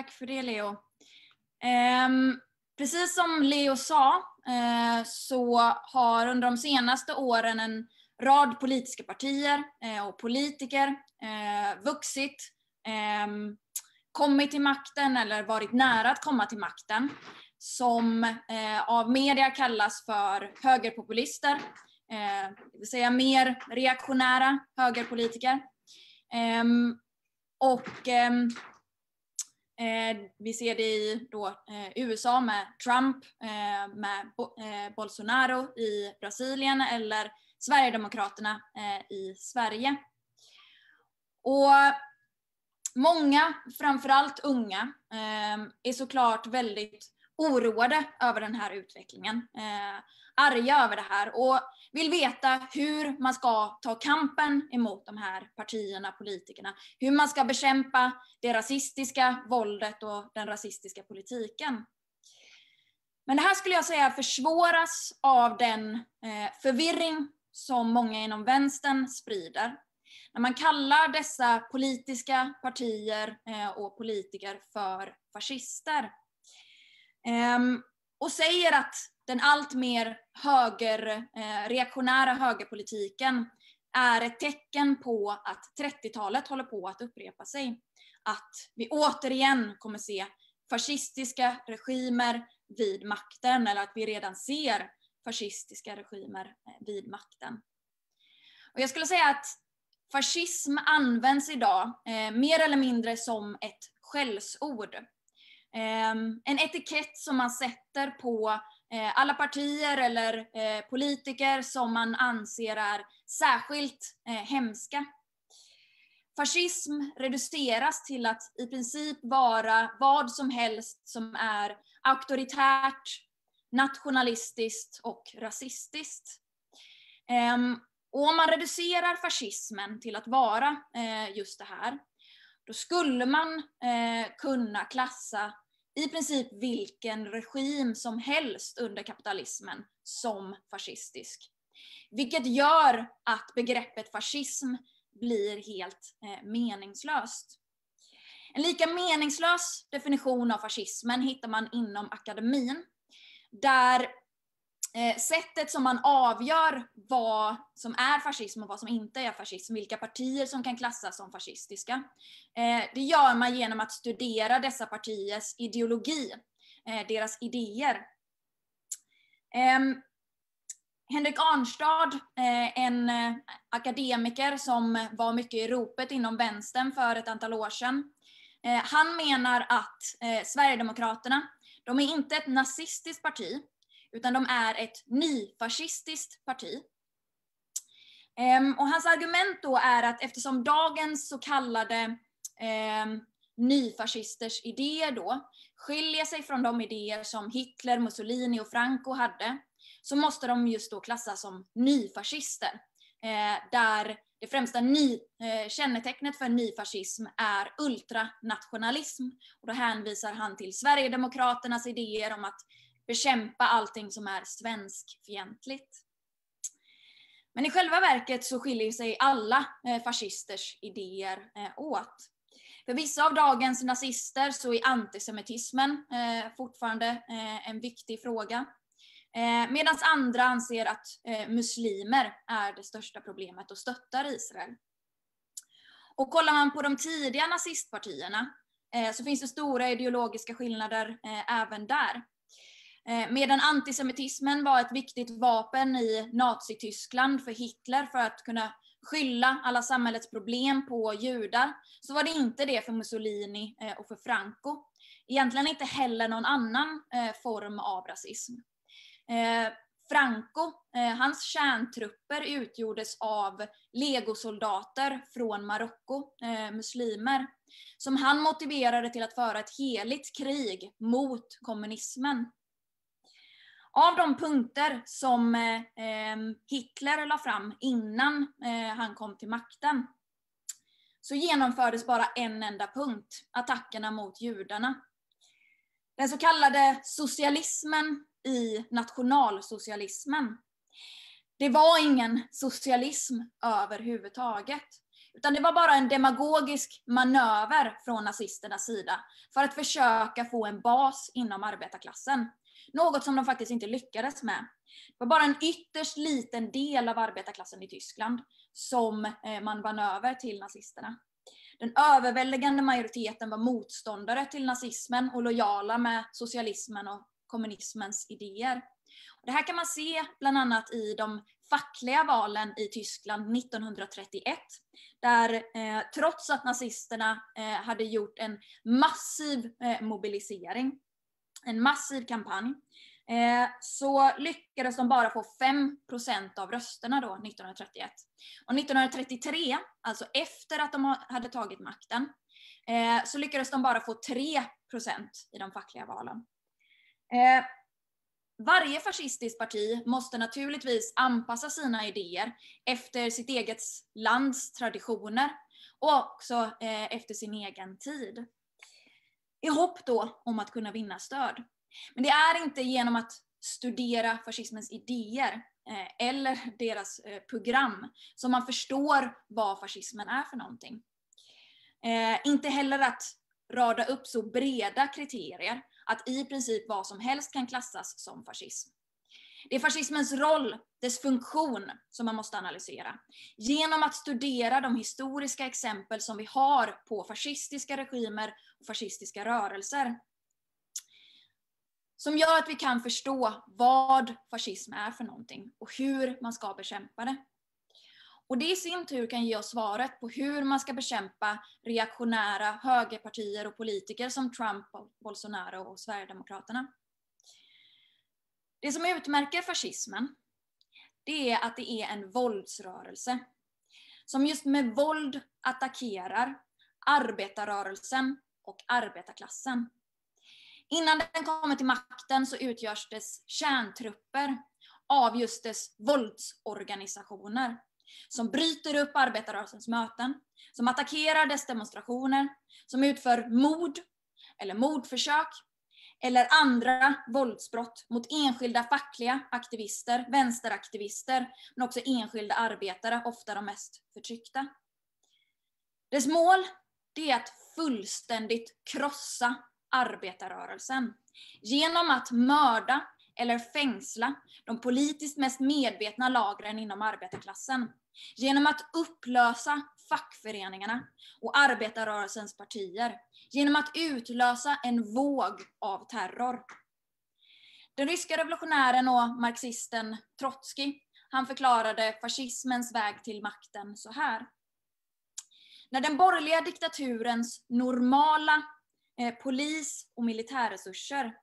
Tack för det Leo. Um, precis som Leo sa uh, så har under de senaste åren en rad politiska partier uh, och politiker uh, vuxit, um, kommit till makten eller varit nära att komma till makten som av media kallas för högerpopulister, det vill säga mer reaktionära högerpolitiker. Um, och Eh, vi ser det i då, eh, USA med Trump, eh, med Bo eh, Bolsonaro i Brasilien eller Sverigedemokraterna eh, i Sverige. Och många, framförallt unga, eh, är såklart väldigt oroade över den här utvecklingen. Eh, arga över det här och vill veta hur man ska ta kampen emot de här partierna, politikerna. Hur man ska bekämpa det rasistiska våldet och den rasistiska politiken. Men det här skulle jag säga försvåras av den eh, förvirring som många inom vänstern sprider. När man kallar dessa politiska partier eh, och politiker för fascister. Ehm, och säger att den allt mer höger, eh, reaktionära högerpolitiken är ett tecken på att 30-talet håller på att upprepa sig. Att vi återigen kommer se fascistiska regimer vid makten, eller att vi redan ser fascistiska regimer eh, vid makten. Och jag skulle säga att fascism används idag eh, mer eller mindre som ett skällsord. Eh, en etikett som man sätter på Eh, alla partier eller eh, politiker som man anser är särskilt eh, hemska. Fascism reduceras till att i princip vara vad som helst som är auktoritärt, nationalistiskt och rasistiskt. Ehm, och om man reducerar fascismen till att vara just det här, då skulle man kunna klassa i princip vilken regim som helst under kapitalismen som fascistisk. Vilket gör att begreppet fascism blir helt eh, meningslöst. En lika meningslös definition av fascismen hittar man inom akademin, där Eh, sättet som man avgör vad som är fascism och vad som inte är fascism, vilka partier som kan klassas som fascistiska, eh, det gör man genom att studera dessa partiers ideologi, eh, deras idéer. Ehm, Henrik Arnstad, en akademiker som var mycket i ropet inom vänstern för ett antal år sedan, han menar att Sverigedemokraterna, de är inte ett nazistiskt parti, utan de är ett nyfascistiskt parti. Ehm, och hans argument då är att eftersom dagens så kallade eh, nyfascisters idéer då skiljer sig från de idéer som Hitler, Mussolini och Franco hade, så måste de just då klassas som nyfascister. Eh, där det främsta ny, eh, kännetecknet för nyfascism är ultranationalism. Och då hänvisar han till Sverigedemokraternas idéer om att bekämpa allting som är svenskfientligt. Men i själva verket så skiljer sig alla eh, fascisters idéer eh, åt. För vissa av dagens nazister så är antisemitismen eh, fortfarande en viktig fråga. Medan andra anser att muslimer är det största problemet och stöttar Israel. Och kollar man på de tidiga nazistpartierna så finns det stora ideologiska skillnader även där. Eh, medan antisemitismen var ett viktigt vapen i Nazityskland för Hitler för att kunna skylla alla samhällets problem på judar, så var det inte det för Mussolini eh, och för Franco. Egentligen inte heller någon annan eh, form av rasism. Franco, hans kärntrupper utgjordes av legosoldater från Marocko, muslimer, som han motiverade till att föra ett heligt krig mot kommunismen. Av de punkter som eh, ehm, Hitler la fram innan eh, han kom till makten så genomfördes bara en enda punkt, attackerna mot judarna. Den så kallade socialismen i nationalsocialismen. Det var ingen socialism överhuvudtaget. Utan det var bara en demagogisk manöver från nazisternas sida för att försöka få en bas inom arbetarklassen. Något som de faktiskt inte lyckades med. Det var bara en ytterst liten del av arbetarklassen i Tyskland som eh, man vann över till nazisterna. Den överväldigande majoriteten var motståndare till nazismen och lojala med socialismen och kommunismens idéer. Det här kan man se bland annat i de fackliga valen i Tyskland 1931. Där eh, trots att nazisterna eh, hade gjort en massiv eh, mobilisering, en massiv kampanj, eh, så lyckades de bara få 5% av rösterna då 1931. Och 1933, alltså efter att de hade tagit makten, eh, så lyckades de bara få 3% i de fackliga valen. Eh, varje fascistiskt parti måste naturligtvis anpassa sina idéer efter sitt eget lands traditioner och också eh, efter sin egen tid. I hopp då om att kunna vinna stöd. Men det är inte genom att studera fascismens idéer eh, eller deras eh, program som man förstår vad fascismen är för någonting. Eh, inte heller att rada upp så breda kriterier att i princip vad som helst kan klassas som fascism. Det är fascismens roll, dess funktion, som man måste analysera. Genom att studera de historiska exempel som vi har på fascistiska regimer och fascistiska rörelser. Som gör att vi kan förstå vad fascism är för någonting och hur man ska bekämpa det. Och det i sin tur kan ge oss svaret på hur man ska bekämpa reaktionära högerpartier och politiker som Trump, Bolsonaro och Sverigedemokraterna. Det som utmärker fascismen, det är att det är en våldsrörelse. Som just med våld attackerar arbetarrörelsen och arbetarklassen. Innan den kommer till makten så utgörs dess kärntrupper av just dess våldsorganisationer som bryter upp arbetarrörelsens möten, som attackerar dess demonstrationer, som utför mord eller mordförsök eller andra våldsbrott mot enskilda fackliga aktivister, vänsteraktivister, men också enskilda arbetare, ofta de mest förtryckta. Dess mål, det är att fullständigt krossa arbetarrörelsen genom att mörda eller fängsla de politiskt mest medvetna lagren inom arbetarklassen genom att upplösa fackföreningarna och arbetarrörelsens partier, genom att utlösa en våg av terror. Den ryska revolutionären och marxisten Trotskij, han förklarade fascismens väg till makten så här. När den borgerliga diktaturens normala eh, polis och militärresurser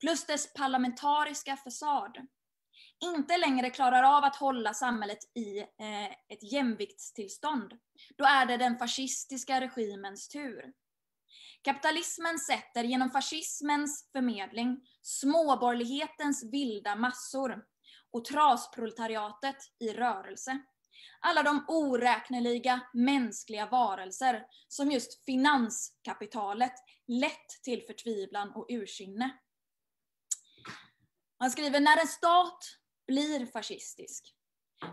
plus dess parlamentariska fasad inte längre klarar av att hålla samhället i eh, ett jämviktstillstånd, då är det den fascistiska regimens tur. Kapitalismen sätter genom fascismens förmedling småborgerlighetens vilda massor och trasproletariatet i rörelse. Alla de oräkneliga mänskliga varelser som just finanskapitalet lett till förtvivlan och ursinne. Han skriver, när en stat blir fascistisk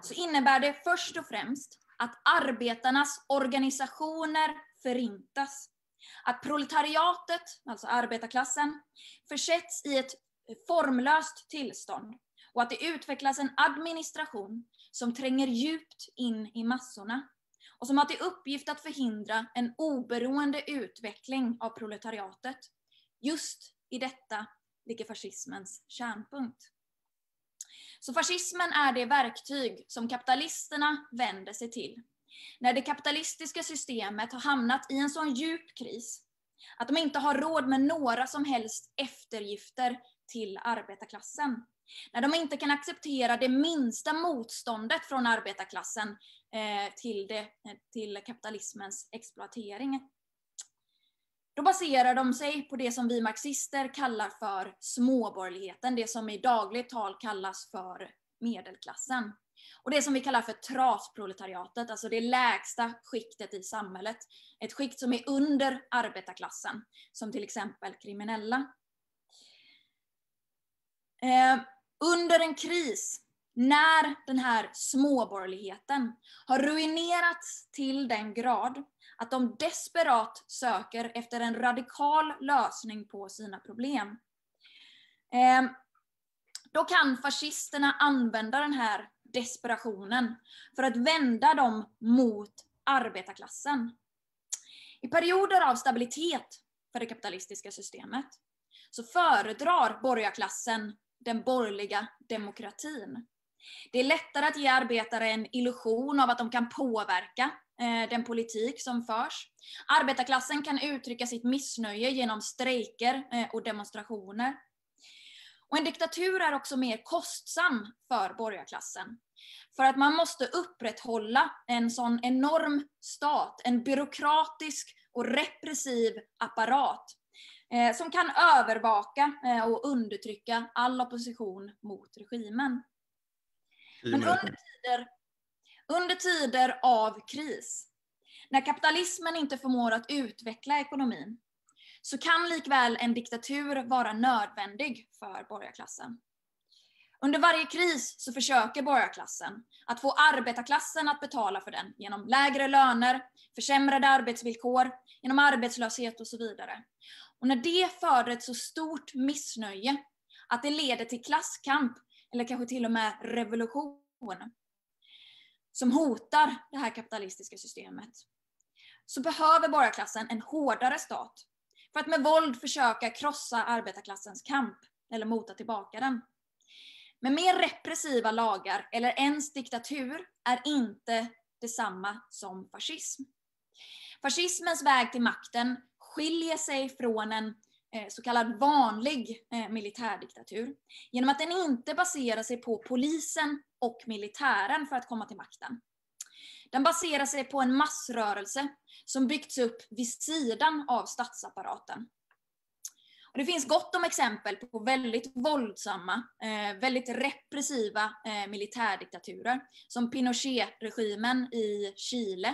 så innebär det först och främst att arbetarnas organisationer förintas. Att proletariatet, alltså arbetarklassen, försätts i ett formlöst tillstånd och att det utvecklas en administration som tränger djupt in i massorna och som har till uppgift att förhindra en oberoende utveckling av proletariatet. Just i detta ligger fascismens kärnpunkt. Så fascismen är det verktyg som kapitalisterna vänder sig till. När det kapitalistiska systemet har hamnat i en sån djup kris att de inte har råd med några som helst eftergifter till arbetarklassen. När de inte kan acceptera det minsta motståndet från arbetarklassen eh, till, det, eh, till kapitalismens exploatering. Då baserar de sig på det som vi marxister kallar för småborgerligheten, det som i dagligt tal kallas för medelklassen. Och det som vi kallar för trasproletariatet, alltså det lägsta skiktet i samhället. Ett skikt som är under arbetarklassen, som till exempel kriminella. Eh, under en kris när den här småborgerligheten har ruinerats till den grad att de desperat söker efter en radikal lösning på sina problem. Ehm, då kan fascisterna använda den här desperationen för att vända dem mot arbetarklassen. I perioder av stabilitet för det kapitalistiska systemet så föredrar borgarklassen den borgerliga demokratin. Det är lättare att ge arbetare en illusion av att de kan påverka den politik som förs. Arbetarklassen kan uttrycka sitt missnöje genom strejker eh, och demonstrationer. Och en diktatur är också mer kostsam för borgarklassen. För att man måste upprätthålla en sån enorm stat, en byråkratisk och repressiv apparat eh, som kan övervaka eh, och undertrycka all opposition mot regimen. Men under tider, under tider av kris, när kapitalismen inte förmår att utveckla ekonomin, så kan likväl en diktatur vara nödvändig för borgarklassen. Under varje kris så försöker borgarklassen att få arbetarklassen att betala för den genom lägre löner, försämrade arbetsvillkor, genom arbetslöshet och så vidare. Och när det föder ett så stort missnöje att det leder till klasskamp eller kanske till och med revolution som hotar det här kapitalistiska systemet så behöver borgarklassen en hårdare stat för att med våld försöka krossa arbetarklassens kamp eller mota tillbaka den. Men mer repressiva lagar eller ens diktatur är inte detsamma som fascism. Fascismens väg till makten skiljer sig från en Eh, så kallad vanlig eh, militärdiktatur genom att den inte baserar sig på polisen och militären för att komma till makten. Den baserar sig på en massrörelse som byggts upp vid sidan av statsapparaten. Och det finns gott om exempel på väldigt våldsamma, eh, väldigt repressiva eh, militärdiktaturer, som Pinochet-regimen i Chile.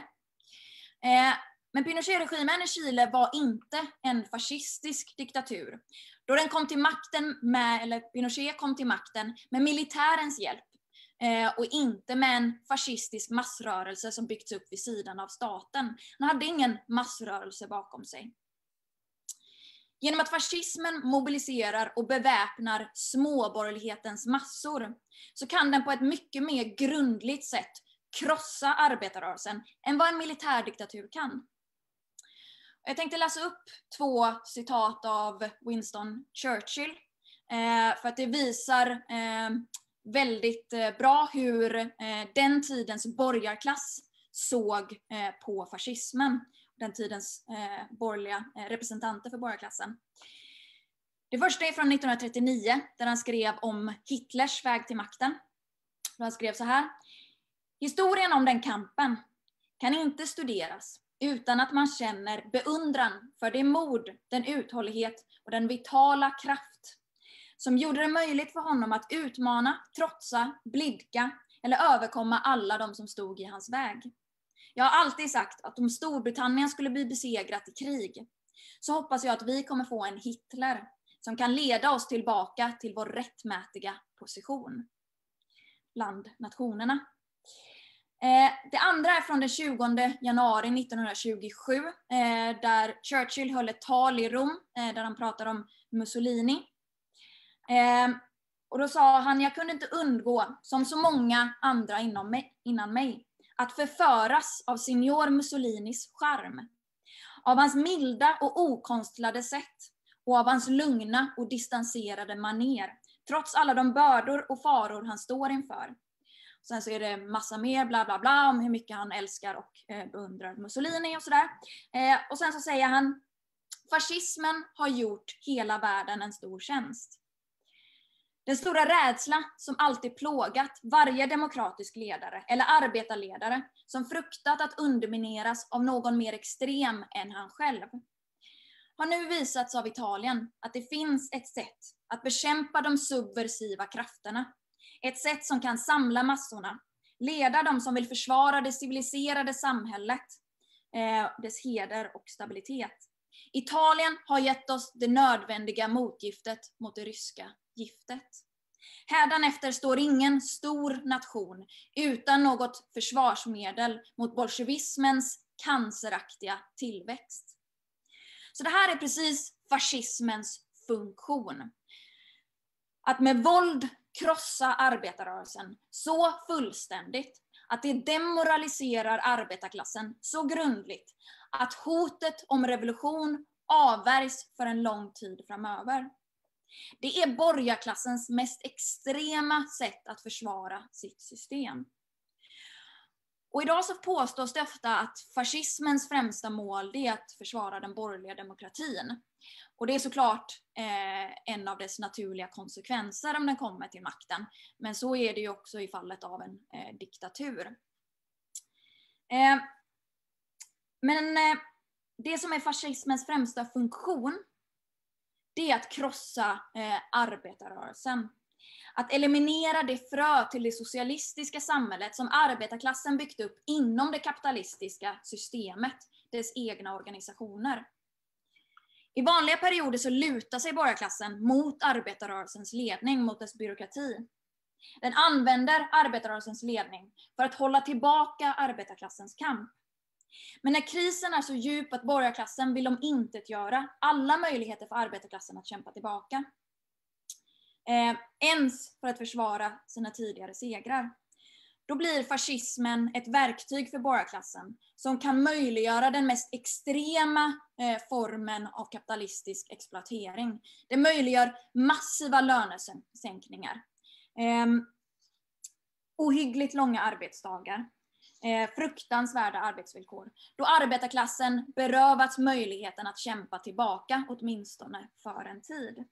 Eh, men Pinochet-regimen i Chile var inte en fascistisk diktatur, då den kom till makten med, eller Pinochet kom till makten med militärens hjälp Eh, och inte med en fascistisk massrörelse som byggts upp vid sidan av staten. Han hade ingen massrörelse bakom sig. Genom att fascismen mobiliserar och beväpnar småborgerlighetens massor så kan den på ett mycket mer grundligt sätt krossa arbetarrörelsen än vad en militärdiktatur kan. Jag tänkte läsa upp två citat av Winston Churchill eh, för att det visar eh, väldigt eh, bra hur den tidens borgarklass såg på fascismen. Den tidens borgerliga representanter för borgarklassen. Det första är från 1939 där han skrev om Hitlers väg till makten. Han skrev så här. Historien om den kampen kan inte studeras utan att man känner beundran för det mod, den uthållighet och den vitala kraft som gjorde det möjligt för honom att utmana, trotsa, blidka eller överkomma alla de som stod i hans väg. Jag har alltid sagt att om Storbritannien skulle bli besegrat i krig, så hoppas jag att vi kommer få en Hitler som kan leda oss tillbaka till vår rättmätiga position bland nationerna. Eh, det andra är från den 20 januari 1927, eh, där Churchill höll ett tal i Rom, eh, där han pratar om Mussolini. Och då sa han, jag kunde inte undgå, som så många andra inom mig, innan mig, att förföras av signor Mussolinis charm. Av hans milda och okonstlade sätt och av hans lugna och distanserade maner, trots alla de bördor och faror han står inför. Sen så är det massa mer bla bla bla om hur mycket han älskar och eh, beundrar Mussolini och sådär. Eh, och sen så säger han, fascismen har gjort hela världen en stor tjänst. Den stora rädsla som alltid plågat varje demokratisk ledare eller arbetarledare som fruktat att undermineras av någon mer extrem än han själv har nu visats av Italien att det finns ett sätt att bekämpa de subversiva krafterna. Ett sätt som kan samla massorna, leda de som vill försvara det civiliserade samhället, eh, dess heder och stabilitet. Italien har gett oss det nödvändiga motgiftet mot det ryska giftet. Hädanefter står ingen stor nation utan något försvarsmedel mot bolsjevismens canceraktiga tillväxt. Så det här är precis fascismens funktion. Att med våld krossa arbetarrörelsen så fullständigt att det demoraliserar arbetarklassen så grundligt att hotet om revolution avvärjs för en lång tid framöver. Det är borgarklassens mest extrema sätt att försvara sitt system. Och idag så påstås det ofta att fascismens främsta mål är att försvara den borgerliga demokratin. Och det är såklart eh, en av dess naturliga konsekvenser om den kommer till makten. Men så är det ju också i fallet av en eh, diktatur. Eh, men eh, det som är fascismens främsta funktion, det är att krossa eh, arbetarrörelsen. Att eliminera det frö till det socialistiska samhället som arbetarklassen byggt upp inom det kapitalistiska systemet, dess egna organisationer. I vanliga perioder så lutar sig borgarklassen mot arbetarrörelsens ledning, mot dess byråkrati. Den använder arbetarrörelsens ledning för att hålla tillbaka arbetarklassens kamp. Men när krisen är så djup att borgarklassen vill de göra alla möjligheter för arbetarklassen att kämpa tillbaka. Eh, ens för att försvara sina tidigare segrar. Då blir fascismen ett verktyg för borgarklassen som kan möjliggöra den mest extrema eh, formen av kapitalistisk exploatering. Det möjliggör massiva lönesänkningar. Ehm, ohyggligt långa arbetsdagar. Eh, fruktansvärda arbetsvillkor. Då arbetarklassen berövats möjligheten att kämpa tillbaka, åtminstone för en tid.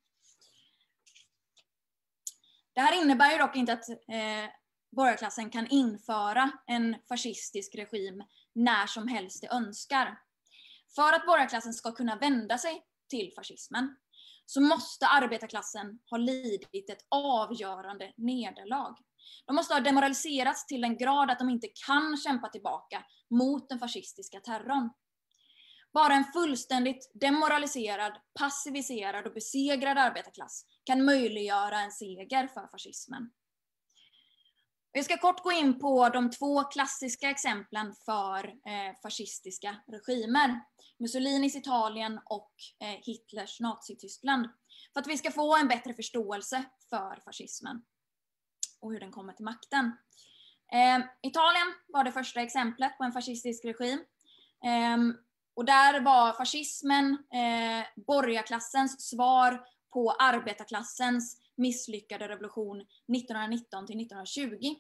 Det här innebär ju dock inte att eh, borgarklassen kan införa en fascistisk regim när som helst de önskar. För att borgarklassen ska kunna vända sig till fascismen så måste arbetarklassen ha lidit ett avgörande nederlag. De måste ha demoraliserats till den grad att de inte kan kämpa tillbaka mot den fascistiska terrorn. Bara en fullständigt demoraliserad, passiviserad och besegrad arbetarklass kan möjliggöra en seger för fascismen. Jag ska kort gå in på de två klassiska exemplen för eh, fascistiska regimer. Mussolinis Italien och eh, Hitlers Nazityskland. För att vi ska få en bättre förståelse för fascismen och hur den kommer till makten. Eh, Italien var det första exemplet på en fascistisk regim. Ehm, och där var fascismen eh, borgarklassens svar på arbetarklassens misslyckade revolution 1919 till 1920.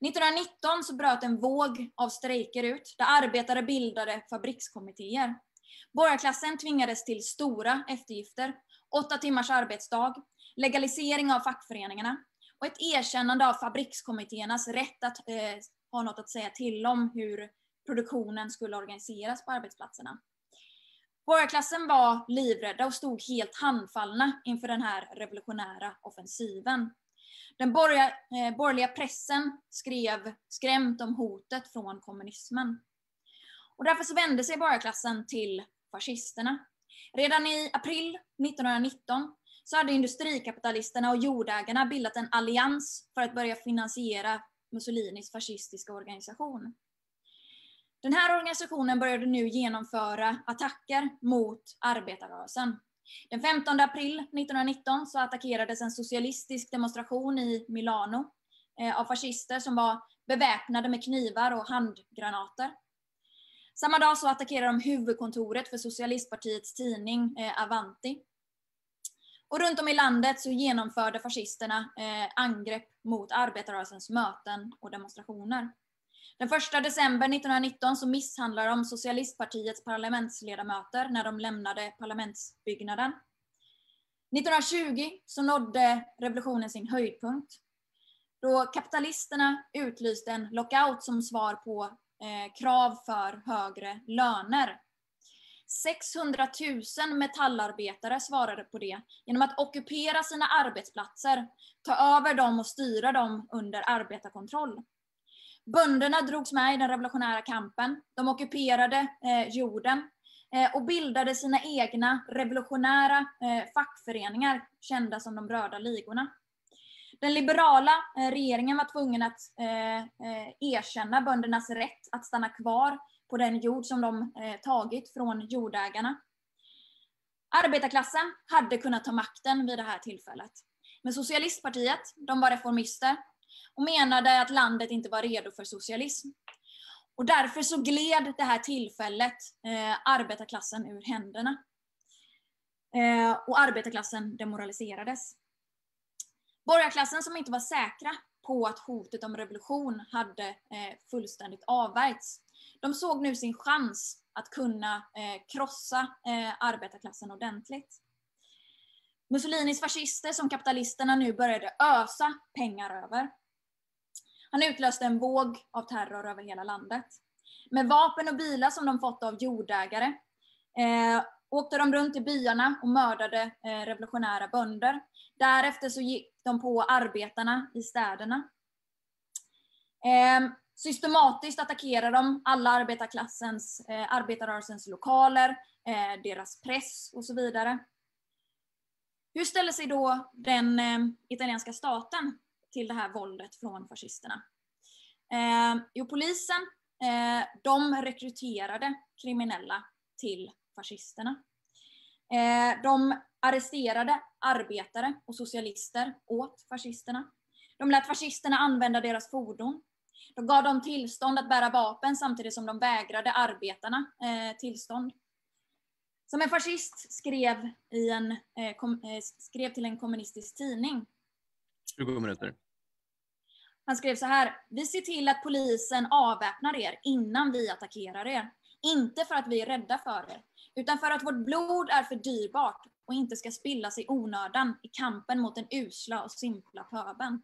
1919 så bröt en våg av strejker ut där arbetare bildade fabrikskommittéer. Borgarklassen tvingades till stora eftergifter, åtta timmars arbetsdag, legalisering av fackföreningarna och ett erkännande av fabrikskommittéernas rätt att eh, ha något att säga till om hur produktionen skulle organiseras på arbetsplatserna. Borgarklassen var livrädda och stod helt handfallna inför den här revolutionära offensiven. Den eh, borgerliga pressen skrev skrämt om hotet från kommunismen. Och därför så vände sig borgarklassen till fascisterna. Redan i april 1919 så hade industrikapitalisterna och jordägarna bildat en allians för att börja finansiera Mussolinis fascistiska organisation. Den här organisationen började nu genomföra attacker mot arbetarrörelsen. Den 15 april 1919 så attackerades en socialistisk demonstration i Milano eh, av fascister som var beväpnade med knivar och handgranater. Samma dag så attackerade de huvudkontoret för socialistpartiets tidning eh, Avanti. Och runt om i landet så genomförde fascisterna eh, angrepp mot arbetarrörelsens möten och demonstrationer. Den 1 december 1919 så misshandlade de socialistpartiets parlamentsledamöter när de lämnade parlamentsbyggnaden. 1920 så nådde revolutionen sin höjdpunkt då kapitalisterna utlyste en lockout som svar på eh, krav för högre löner. 600 000 metallarbetare svarade på det genom att ockupera sina arbetsplatser, ta över dem och styra dem under arbetarkontroll. Bönderna drogs med i den revolutionära kampen. De ockuperade eh, jorden eh, och bildade sina egna revolutionära eh, fackföreningar, kända som de röda ligorna. Den liberala eh, regeringen var tvungen att eh, eh, erkänna böndernas rätt att stanna kvar på den jord som de tagit från jordägarna. Arbetarklassen hade kunnat ta makten vid det här tillfället. Men socialistpartiet, de var reformister och menade att landet inte var redo för socialism. Och därför så gled det här tillfället eh, arbetarklassen ur händerna. Eh, och arbetarklassen demoraliserades. Borgarklassen som inte var säkra på att hotet om revolution hade eh, fullständigt avvärjts, de såg nu sin chans att kunna eh, krossa eh, arbetarklassen ordentligt. Mussolinis fascister som kapitalisterna nu började ösa pengar över. Han utlöste en våg av terror över hela landet. Med vapen och bilar som de fått av jordägare eh, åkte de runt i byarna och mördade eh, revolutionära bönder. Därefter så gick de på arbetarna i städerna. Eh, systematiskt attackerade de alla arbetarklassens, eh, arbetarrörelsens lokaler, eh, deras press och så vidare. Hur ställer sig då den eh, italienska staten till det här våldet från fascisterna? Eh, jo, polisen eh, de rekryterade kriminella till fascisterna. Eh, de arresterade arbetare och socialister åt fascisterna. De lät fascisterna använda deras fordon. De gav dem tillstånd att bära vapen samtidigt som de vägrade arbetarna eh, tillstånd. Som en fascist skrev, i en, eh, kom, eh, skrev till en kommunistisk tidning. 20 minuter. Han skrev så här. Vi ser till att polisen avväpnar er innan vi attackerar er. Inte för att vi är rädda för er, utan för att vårt blod är för dyrbart och inte ska spillas i onödan i kampen mot den usla och simpla pöben.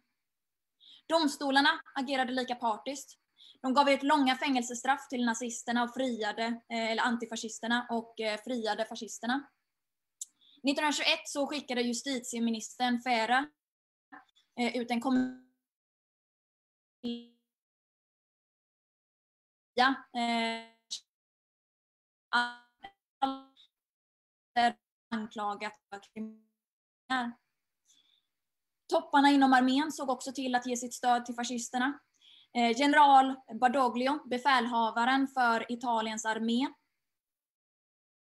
Domstolarna agerade lika partiskt. De gav ut långa fängelsestraff till nazisterna och friade, eh, eller antifascisterna och eh, friade fascisterna. 1921 så skickade justitieministern Fera eh, ut en kommun ja, eh, anklagat för kriminella. Topparna inom armén såg också till att ge sitt stöd till fascisterna. Eh, general Badoglio, befälhavaren för Italiens armé,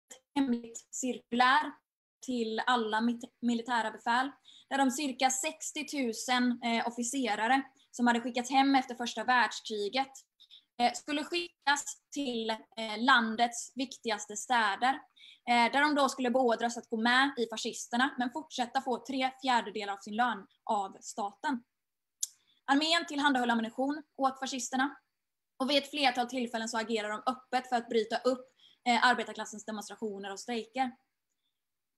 ett hemligt cirkulär till alla militära befäl, där de cirka 60 000 eh, officerare som hade skickats hem efter första världskriget eh, skulle skickas till eh, landets viktigaste städer eh, där de då skulle beordras att gå med i fascisterna men fortsätta få tre fjärdedelar av sin lön av staten. Armén tillhandahöll ammunition åt fascisterna och vid ett flertal tillfällen så agerade de öppet för att bryta upp arbetarklassens demonstrationer och strejker.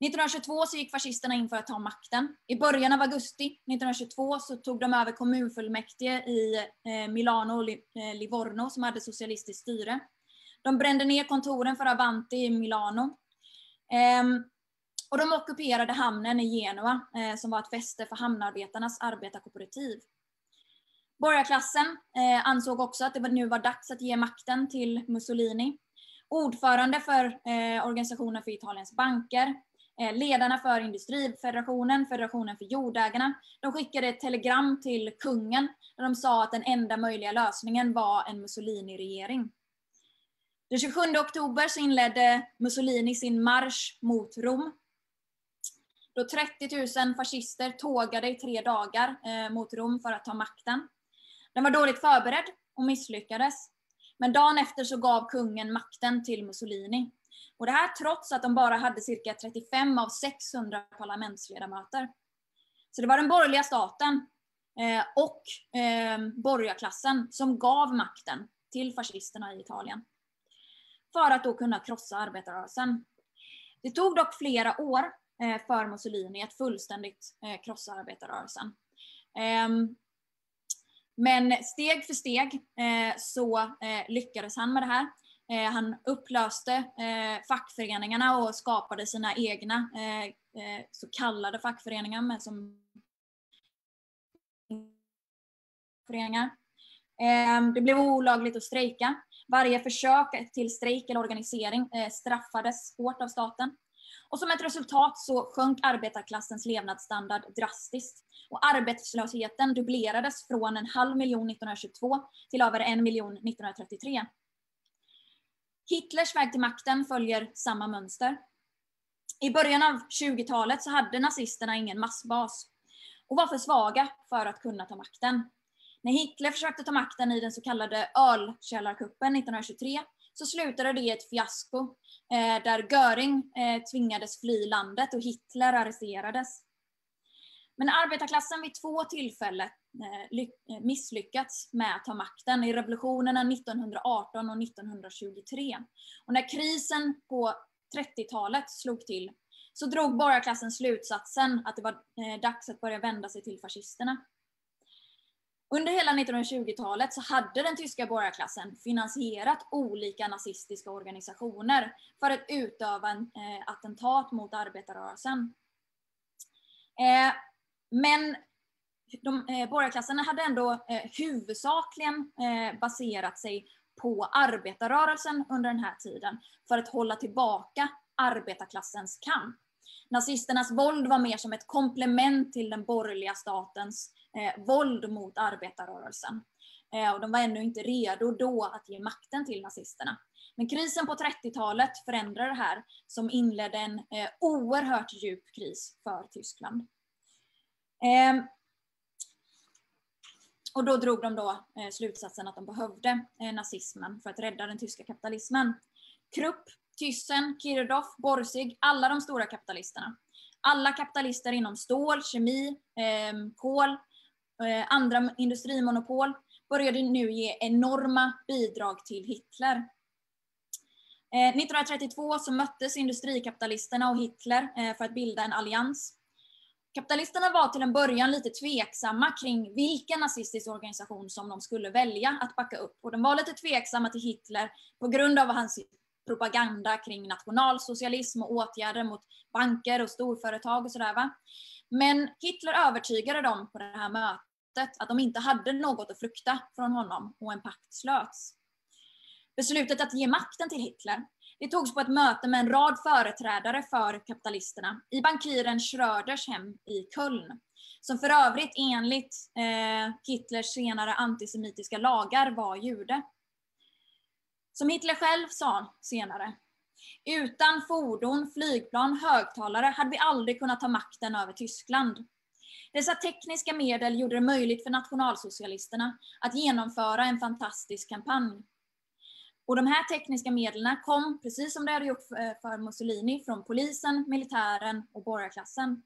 1922 så gick fascisterna in för att ta makten. I början av augusti 1922 så tog de över kommunfullmäktige i eh, Milano och eh, Livorno som hade socialistiskt styre. De brände ner kontoren för Avanti i Milano. Ehm, och de ockuperade hamnen i Genua eh, som var ett fäste för hamnarbetarnas arbetarkooperativ. Borgarklassen ansåg också att det nu var dags att ge makten till Mussolini. Ordförande för Organisationen för Italiens banker, Eh, ledarna för Industrifederationen, Federationen för jordägarna, de skickade ett telegram till kungen där de sa att den enda möjliga lösningen var en Mussolini-regering. Den 27 oktober så inledde Mussolini sin marsch mot Rom. Då 30 000 fascister tågade i tre dagar eh, mot Rom för att ta makten. Den var dåligt förberedd och misslyckades. Men dagen efter så gav kungen makten till Mussolini. Och det här trots att de bara hade cirka 35 av 600 parlamentsledamöter. Så det var den borgerliga staten eh, och eh, borgarklassen som gav makten till fascisterna i Italien. För att då kunna krossa arbetarrörelsen. Det tog dock flera år eh, för Mussolini att fullständigt eh, krossa arbetarrörelsen. Ehm, men steg för steg eh, så eh, lyckades han med det här. Eh, han upplöste eh, fackföreningarna och skapade sina egna eh, eh, så kallade fackföreningar med som föreningar. Ehm, det blev olagligt att strejka. Varje försök till strejk eller organisering straffades hårt av staten. Och som ett resultat så sjönk arbetarklassens levnadsstandard drastiskt. Och arbetslösheten dubblerades från en halv miljon 1922 till över en miljon 1933. Hitlers väg till makten följer samma mönster. I början av 20-talet så hade nazisterna ingen massbas och var för svaga för att kunna ta makten. När Hitler försökte ta makten i den så kallade ölkällarkuppen 1923 så slutade det i ett fiasko eh, där Göring eh, tvingades fly landet och Hitler arresterades. Men arbetarklassen vid två tillfällen Eh, eh, misslyckats med att ta makten i revolutionerna 1918 och 1923. Och när krisen på 30-talet slog till så drog borgarklassen slutsatsen att det var eh, dags att börja vända sig till fascisterna. Under hela 1920-talet så hade den tyska borgarklassen finansierat olika nazistiska organisationer för att utöva en eh, attentat mot arbetarrörelsen. Eh, men de, eh, borgarklasserna hade ändå eh, huvudsakligen eh, baserat sig på arbetarrörelsen under den här tiden för att hålla tillbaka arbetarklassens kamp. Nazisternas våld var mer som ett komplement till den borgerliga statens eh, våld mot arbetarrörelsen. Eh, och de var ännu inte redo då att ge makten till nazisterna. Men krisen på 30-talet förändrade det här, som inledde en eh, oerhört djup kris för Tyskland. Eh, och då drog de då eh, slutsatsen att de behövde eh, nazismen för att rädda den tyska kapitalismen. Krupp, Thyssen, Kirchhoff, Borsig, alla de stora kapitalisterna. Alla kapitalister inom stål, kemi, ehm, kol, eh, andra industrimonopol började nu ge enorma bidrag till Hitler. 1932 så möttes industrikapitalisterna och Hitler för att bilda en allians. Kapitalisterna var till en början lite tveksamma kring vilken nazistisk organisation som de skulle välja att backa upp. Och de var lite tveksamma till Hitler på grund av hans propaganda kring nationalsocialism och åtgärder mot banker och storföretag och sådär. Men Hitler övertygade dem på det här mötet att de inte hade något att frukta från honom och en pakt slöts. Beslutet att ge makten till Hitler det togs på ett möte med en rad företrädare för kapitalisterna i bankiren Schröders hem i Köln, som för övrigt enligt eh, Hitlers senare antisemitiska lagar var jude. Som Hitler själv sa senare, utan fordon, flygplan, högtalare hade vi aldrig kunnat ta makten över Tyskland. Dessa tekniska medel gjorde det möjligt för nationalsocialisterna att genomföra en fantastisk kampanj. Och de här tekniska medlen kom, precis som det hade gjort eh, för Mussolini, från polisen, militären och borgarklassen.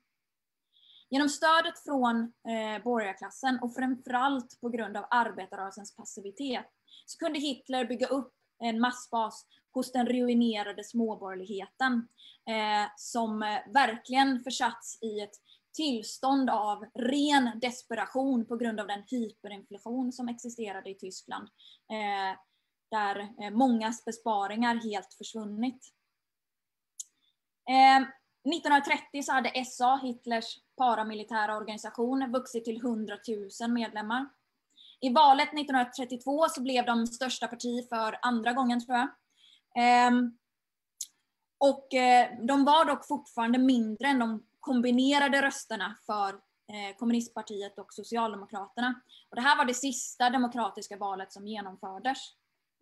Genom stödet från eh, borgarklassen och framförallt på grund av arbetarrörelsens passivitet så kunde Hitler bygga upp en massbas hos den ruinerade småborgerligheten eh, som eh, verkligen försatts i ett tillstånd av ren desperation på grund av den hyperinflation som existerade i Tyskland. Eh, där eh, mångas besparingar helt försvunnit. Eh, 1930 så hade SA, Hitlers paramilitära organisation, vuxit till 100 000 medlemmar. I valet 1932 så blev de största parti för andra gången tror jag. Ehm, och eh, de var dock fortfarande mindre än de kombinerade rösterna för kommunistpartiet och Socialdemokraterna. Och det här var det sista demokratiska valet som genomfördes.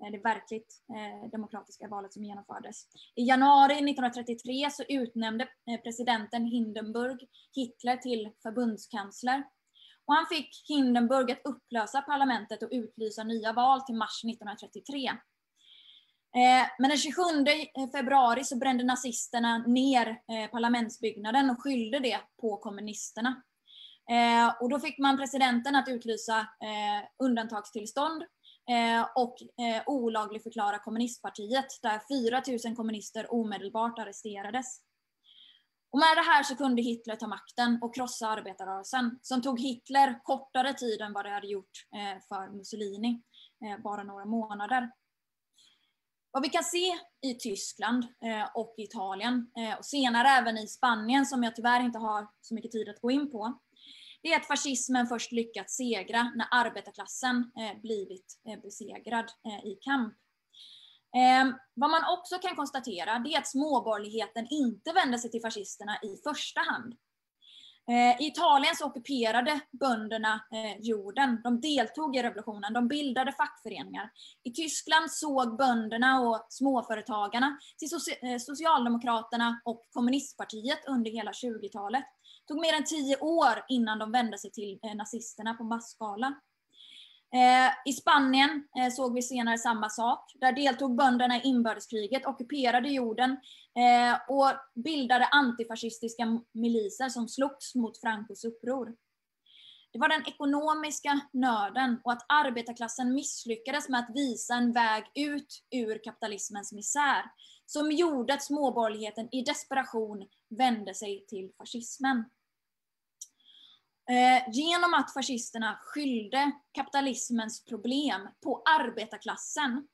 Eh, det verkligt eh, demokratiska valet som genomfördes. I januari 1933 så utnämnde eh, presidenten Hindenburg Hitler till förbundskansler. Och han fick Hindenburg att upplösa parlamentet och utlysa nya val till mars 1933. Men den 27 februari så brände nazisterna ner parlamentsbyggnaden och skyllde det på kommunisterna. Och då fick man presidenten att utlysa undantagstillstånd Eh, och eh, olaglig förklara kommunistpartiet där 4000 kommunister omedelbart arresterades. Och med det här så kunde Hitler ta makten och krossa arbetarrörelsen som tog Hitler kortare tid än vad det hade gjort eh, för Mussolini, bara några månader. Vad vi kan se i Tyskland och Italien och senare även i Spanien som jag tyvärr inte har så mycket tid att gå in på. Det är att fascismen först lyckats segra när arbetarklassen eh, blivit eh, besegrad eh, i kamp. Eh, vad man också kan konstatera det är att småborgerligheten inte vände sig till fascisterna i första hand. Eh, I Italien så ockuperade bönderna eh, jorden. De deltog i revolutionen, de bildade fackföreningar. I Tyskland såg bönderna och småföretagarna till Socialdemokraterna och kommunistpartiet under hela 20-talet. Det tog mer än tio år innan de vände sig till eh, nazisterna på masskala. Eh, I Spanien eh, såg vi senare samma sak. Där deltog bönderna i inbördeskriget, ockuperade jorden och bildade antifascistiska miliser som slogs mot Francos uppror. Det var den ekonomiska nöden och att arbetarklassen misslyckades med att visa en väg ut ur kapitalismens misär som gjorde att småborgerligheten i desperation vände sig till fascismen. Eh, genom att fascisterna skyllde kapitalismens problem på arbetarklassen,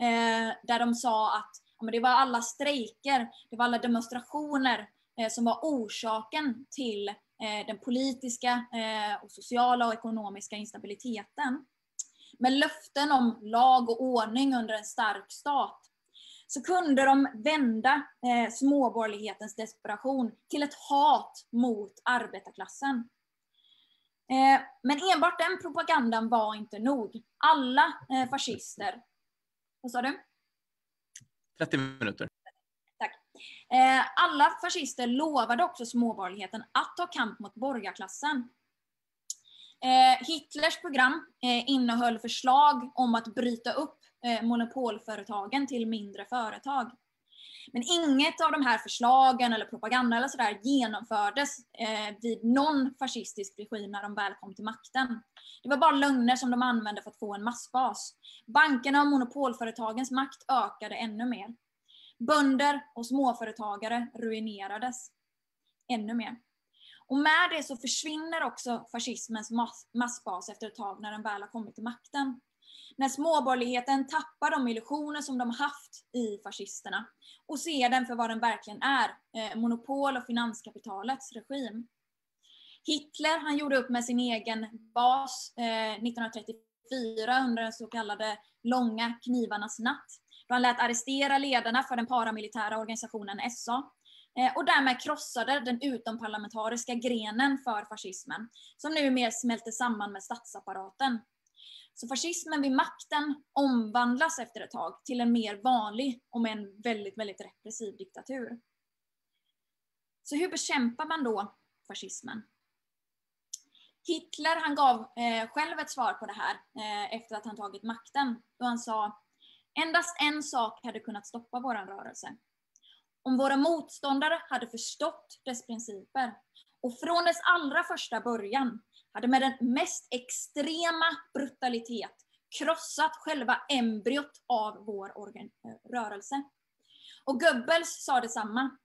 eh, där de sa att ja, det var alla strejker, det var alla demonstrationer eh, som var orsaken till eh, den politiska, eh, och sociala och ekonomiska instabiliteten. Med löften om lag och ordning under en stark stat så kunde de vända eh, småborgerlighetens desperation till ett hat mot arbetarklassen. Eh, men enbart den propagandan var inte nog. Alla eh, fascister, vad sa du? 30 minuter. Tack. Eh, alla fascister lovade också småborgerligheten att ta kamp mot borgarklassen. Hitlers program innehöll förslag om att bryta upp Eh, monopolföretagen till mindre företag. Men inget av de här förslagen eller propaganda eller sådär genomfördes eh, vid någon fascistisk regim när de väl kom till makten. Det var bara lögner som de använde för att få en massbas. Bankerna och monopolföretagens makt ökade ännu mer. Bönder och småföretagare ruinerades ännu mer. Och med det så försvinner också fascismens massbas efter ett tag när den väl har kommit till makten när småborgerligheten tappar de illusioner som de haft i fascisterna och ser den för vad den verkligen är, eh, monopol och finanskapitalets regim. Hitler han gjorde upp med sin egen bas eh, 1934 under den så kallade långa knivarnas natt. Då han lät arrestera ledarna för den paramilitära organisationen SA eh, och därmed krossade den utomparlamentariska grenen för fascismen, som numera smälter samman med statsapparaten. Så fascismen vid makten omvandlas efter ett tag till en mer vanlig, och med en väldigt, väldigt repressiv diktatur. Så hur bekämpar man då fascismen? Hitler han gav eh, själv ett svar på det här eh, efter att han tagit makten. Då han sa Endast en sak hade kunnat stoppa vår rörelse. Om våra motståndare hade förstått dess principer och från dess allra första början hade med den mest extrema brutalitet krossat själva embryot av vår eh, rörelse. Och Goebbels sa detsamma.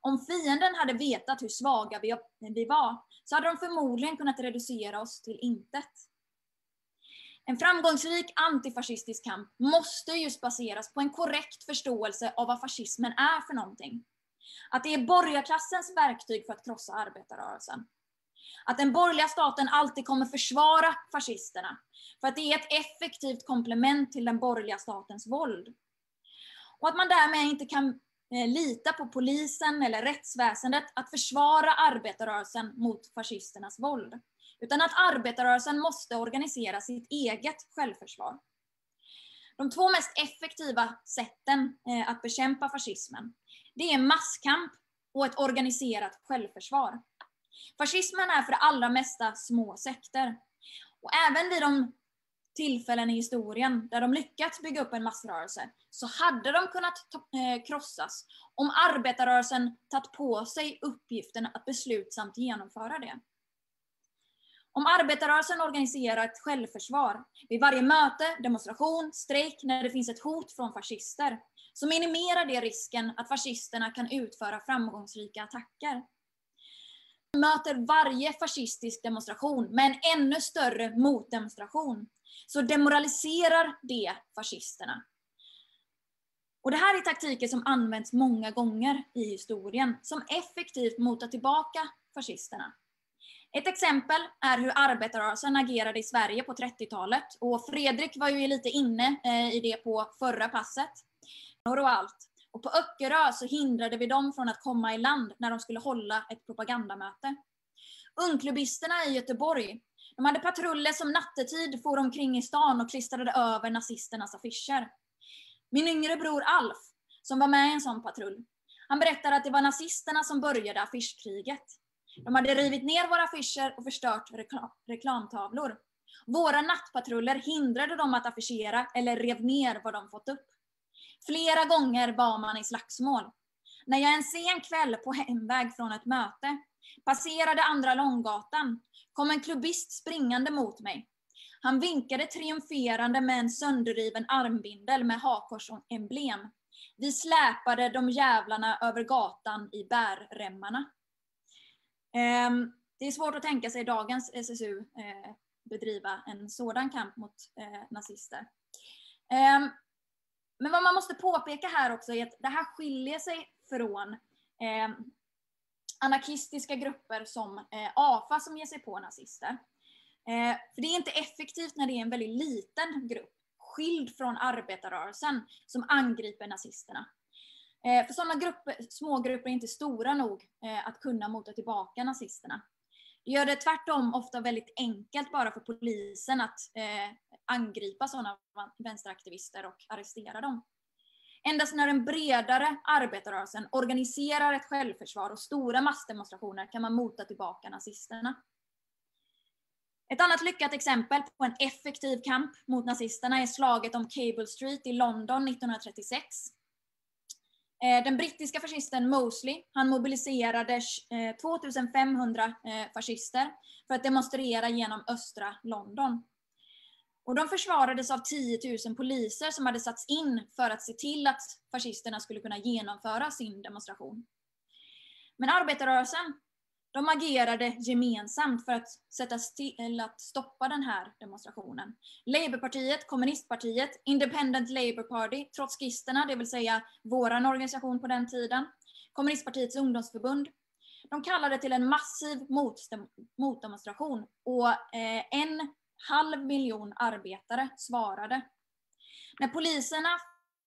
Om fienden hade vetat hur svaga vi var, så hade de förmodligen kunnat reducera oss till intet. En framgångsrik antifascistisk kamp måste just baseras på en korrekt förståelse av vad fascismen är för någonting. Att det är borgarklassens verktyg för att krossa arbetarrörelsen. Att den borgerliga staten alltid kommer försvara fascisterna. För att det är ett effektivt komplement till den borgerliga statens våld. Och att man därmed inte kan eh, lita på polisen eller rättsväsendet att försvara arbetarrörelsen mot fascisternas våld. Utan att arbetarrörelsen måste organisera sitt eget självförsvar. De två mest effektiva sätten eh, att bekämpa fascismen, det är masskamp och ett organiserat självförsvar. Fascismen är för det allra mesta små sekter. Och även vid de tillfällen i historien där de lyckats bygga upp en massrörelse, så hade de kunnat eh, krossas om arbetarrörelsen tagit på sig uppgiften att beslutsamt genomföra det. Om arbetarrörelsen organiserar ett självförsvar vid varje möte, demonstration, strejk när det finns ett hot från fascister, så minimerar det risken att fascisterna kan utföra framgångsrika attacker möter varje fascistisk demonstration med en ännu större motdemonstration, så demoraliserar det fascisterna. Och det här är taktiker som använts många gånger i historien, som effektivt motar tillbaka fascisterna. Ett exempel är hur arbetarrörelsen agerade i Sverige på 30-talet. Och Fredrik var ju lite inne eh, i det på förra passet. och allt. Och på Öckerö så hindrade vi dem från att komma i land när de skulle hålla ett propagandamöte. Ungklubbisterna i Göteborg, de hade patruller som nattetid for omkring i stan och klistrade över nazisternas affischer. Min yngre bror Alf, som var med i en sån patrull, han berättade att det var nazisterna som började affischkriget. De hade rivit ner våra affischer och förstört reklam reklamtavlor. Våra nattpatruller hindrade dem att affischera eller rev ner vad de fått upp. Flera gånger var man i slagsmål. När jag en sen kväll på hemväg från ett möte passerade Andra Långgatan kom en klubbist springande mot mig. Han vinkade triumferande med en sönderriven armbindel med hakkorsemblem. Vi släpade de jävlarna över gatan i bärremmarna. Ehm, det är svårt att tänka sig dagens SSU eh, bedriva en sådan kamp mot eh, nazister. Ehm, men vad man måste påpeka här också är att det här skiljer sig från eh, anarkistiska grupper som eh, AFA som ger sig på nazister. Eh, för det är inte effektivt när det är en väldigt liten grupp, skild från arbetarrörelsen, som angriper nazisterna. Eh, för sådana grupper, smågrupper är inte stora nog eh, att kunna mota tillbaka nazisterna. Det gör det tvärtom ofta väldigt enkelt bara för polisen att eh, angripa sådana vänsteraktivister och arrestera dem. Endast när den bredare arbetarrörelsen organiserar ett självförsvar och stora massdemonstrationer kan man mota tillbaka nazisterna. Ett annat lyckat exempel på en effektiv kamp mot nazisterna är slaget om Cable Street i London 1936. Eh, den brittiska fascisten Mosley, han mobiliserade eh, 2500 eh, fascister för att demonstrera genom östra London. Och de försvarades av 10 000 poliser som hade satts in för att se till att fascisterna skulle kunna genomföra sin demonstration. Men arbetarrörelsen, de agerade gemensamt för att sätta till att stoppa den här demonstrationen. Labourpartiet, kommunistpartiet, Independent Labour Party, trotskisterna, det vill säga våran organisation på den tiden, kommunistpartiets ungdomsförbund, de kallade till en massiv motdemonstration och eh, en halv miljon arbetare svarade. När poliserna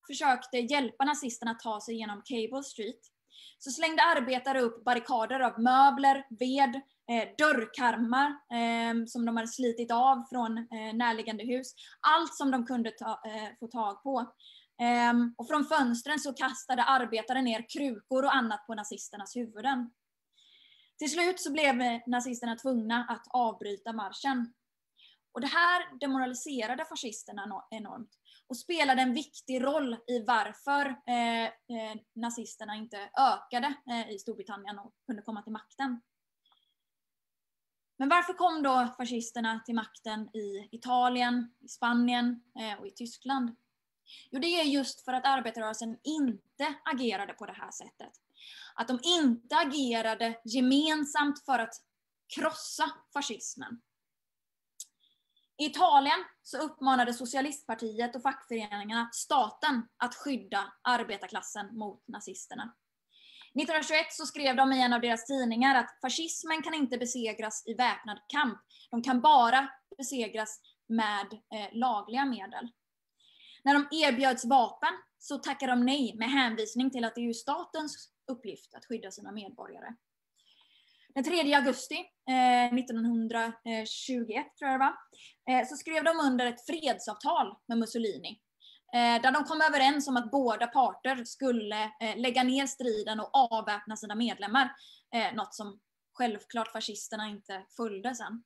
försökte hjälpa nazisterna att ta sig genom Cable Street så slängde arbetare upp barrikader av möbler, ved, eh, dörrkarmar eh, som de hade slitit av från eh, närliggande hus. Allt som de kunde ta, eh, få tag på. Ehm, och från fönstren så kastade arbetare ner krukor och annat på nazisternas huvuden. Till slut så blev eh, nazisterna tvungna att avbryta marschen. Och det här demoraliserade fascisterna enormt och spelade en viktig roll i varför eh, eh, nazisterna inte ökade eh, i Storbritannien och kunde komma till makten. Men varför kom då fascisterna till makten i Italien, i Spanien eh, och i Tyskland? Jo, det är just för att arbetarrörelsen inte agerade på det här sättet. Att de inte agerade gemensamt för att krossa fascismen. I Italien så uppmanade socialistpartiet och fackföreningarna staten att skydda arbetarklassen mot nazisterna. 1921 så skrev de i en av deras tidningar att fascismen kan inte besegras i väpnad kamp. De kan bara besegras med eh, lagliga medel. När de erbjöds vapen så tackade de nej med hänvisning till att det är ju statens uppgift att skydda sina medborgare. Den 3 augusti Eh, 1921, tror jag det var, eh, så skrev de under ett fredsavtal med Mussolini. Eh, där de kom överens om att båda parter skulle lägga ner striden och avväpna sina medlemmar. Något som självklart fascisterna inte följde sen.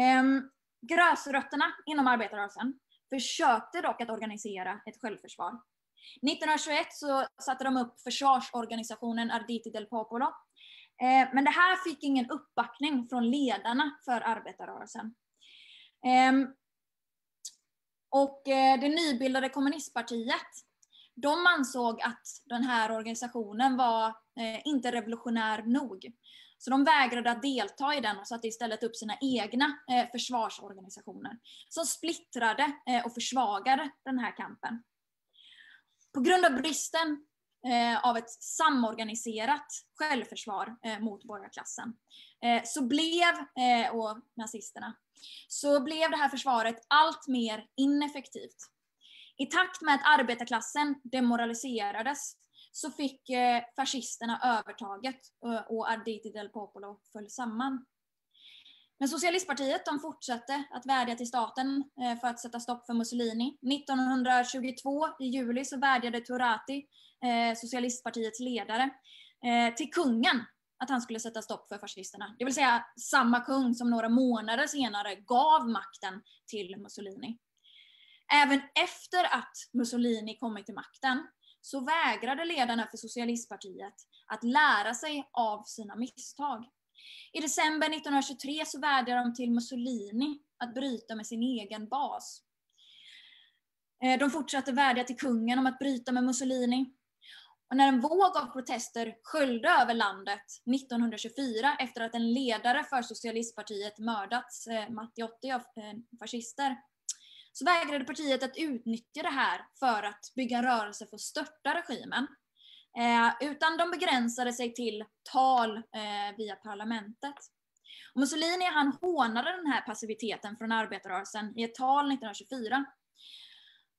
Ehm, gräsrötterna inom arbetarrörelsen försökte dock att organisera ett självförsvar. 1921 så satte de upp försvarsorganisationen Arditi del Popolo Eh, men det här fick ingen uppbackning från ledarna för arbetarrörelsen. Ehm, och eh, det nybildade kommunistpartiet, de ansåg att den här organisationen var eh, inte revolutionär nog. Så de vägrade att delta i den och satte istället upp sina egna försvarsorganisationer som splittrade och försvagade den här kampen. På grund av bristen Eh, av ett samorganiserat självförsvar eh, mot borgarklassen. Eh, så blev, eh, och nazisterna, så blev det här försvaret allt mer ineffektivt. I takt med att arbetarklassen demoraliserades så fick eh, fascisterna övertaget eh, och Arditi del Popolo föll samman. Men Socialistpartiet de fortsatte att vädja till staten eh, för att sätta stopp för Mussolini. 1922 i juli så vädjade Turati, Eh, socialistpartiets ledare, eh, till kungen att han skulle sätta stopp för fascisterna. Det vill säga samma kung som några månader senare gav makten till Mussolini. Även efter att Mussolini kommit till makten så vägrade ledarna för socialistpartiet att lära sig av sina misstag. I december 1923 så vädjade de till Mussolini att bryta med sin egen bas. Eh, de fortsatte vädja till kungen om att bryta med Mussolini. Och när en våg av protester sköljde över landet 1924 efter att en ledare för socialistpartiet mördats, eh, Mattiotti, av eh, fascister, så vägrade partiet att utnyttja det här för att bygga en rörelse för att störta regimen. Eh, utan de begränsade sig till tal eh, via parlamentet. Och Mussolini han hånade den här passiviteten från arbetarrörelsen i ett tal 1924.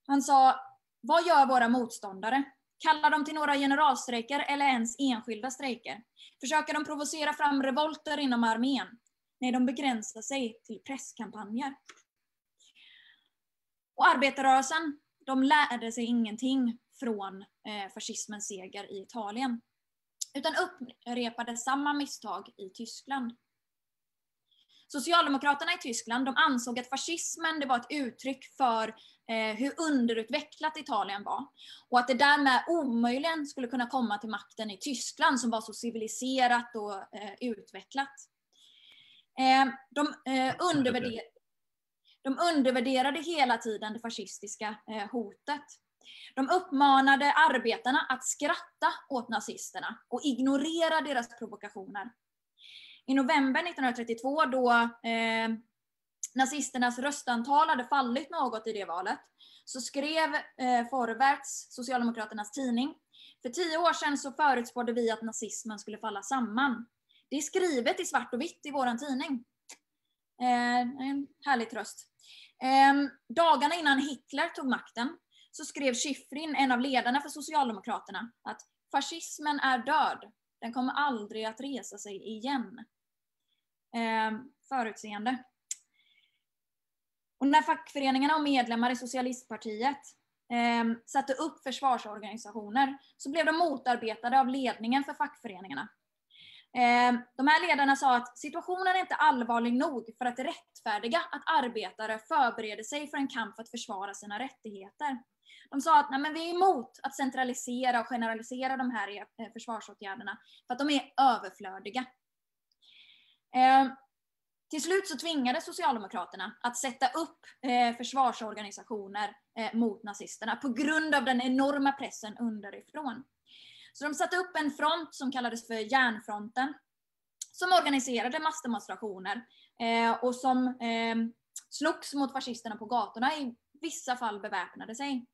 Han sa, vad gör våra motståndare? Kallar de till några generalstrejker eller ens enskilda strejker? Försöker de provocera fram revolter inom armén? Nej, de begränsar sig till presskampanjer. Och arbetarrörelsen, de lärde sig ingenting från eh, fascismens seger i Italien, utan upprepade samma misstag i Tyskland. Socialdemokraterna i Tyskland de ansåg att fascismen det var ett uttryck för eh, hur underutvecklat Italien var. Och att det därmed omöjligen skulle kunna komma till makten i Tyskland som var så civiliserat och eh, utvecklat. Eh, de eh, undervärderade de undervärderade hela tiden det fascistiska eh, hotet. De uppmanade arbetarna att skratta åt nazisterna och ignorera deras provokationer. I november 1932 då eh, nazisternas röstantal hade fallit något i det valet, så skrev eh, Forwärts, Socialdemokraternas tidning, för tio år sedan så förutspådde vi att nazismen skulle falla samman. Det är skrivet i svart och vitt i våran tidning. Eh, en härlig tröst. Eh, dagarna innan Hitler tog makten så skrev Schifrin, en av ledarna för Socialdemokraterna, att fascismen är död. Den kommer aldrig att resa sig igen. Ehm, förutseende. Och när fackföreningarna och medlemmar i Socialistpartiet eh, satte upp försvarsorganisationer så blev de motarbetade av ledningen för fackföreningarna. Eh, de här ledarna sa att situationen är inte allvarlig nog för att rättfärdiga att arbetare förbereder sig för en kamp för att försvara sina rättigheter. De sa att Nej, men vi är emot att centralisera och generalisera de här eh, försvarsåtgärderna för att de är överflödiga. Eh, till slut så tvingade Socialdemokraterna att sätta upp eh, försvarsorganisationer eh, mot nazisterna på grund av den enorma pressen underifrån. Så de satte upp en front som kallades för Järnfronten, som organiserade massdemonstrationer eh, och som eh, slogs mot fascisterna på gatorna, i vissa fall beväpnade sig.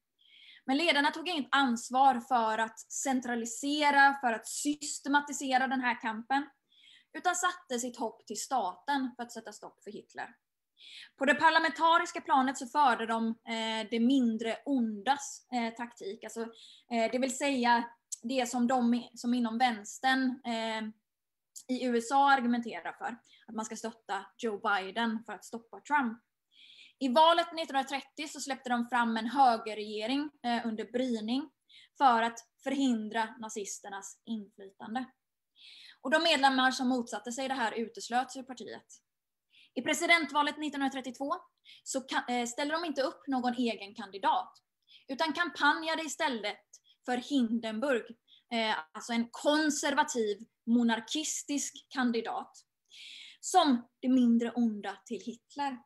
Men ledarna tog inget ansvar för att centralisera, för att systematisera den här kampen, utan satte sitt hopp till staten för att sätta stopp för Hitler. På det parlamentariska planet så förde de eh, det mindre ondas eh, taktik, alltså, eh, det vill säga det som de som inom vänstern eh, i USA argumenterar för, att man ska stötta Joe Biden för att stoppa Trump. I valet 1930 så släppte de fram en högerregering eh, under Bryning för att förhindra nazisternas inflytande. Och de medlemmar som motsatte sig det här uteslöts ur partiet. I presidentvalet 1932 så eh, ställde de inte upp någon egen kandidat, utan kampanjade istället för Hindenburg, eh, alltså en konservativ monarkistisk kandidat, som det mindre onda till Hitler.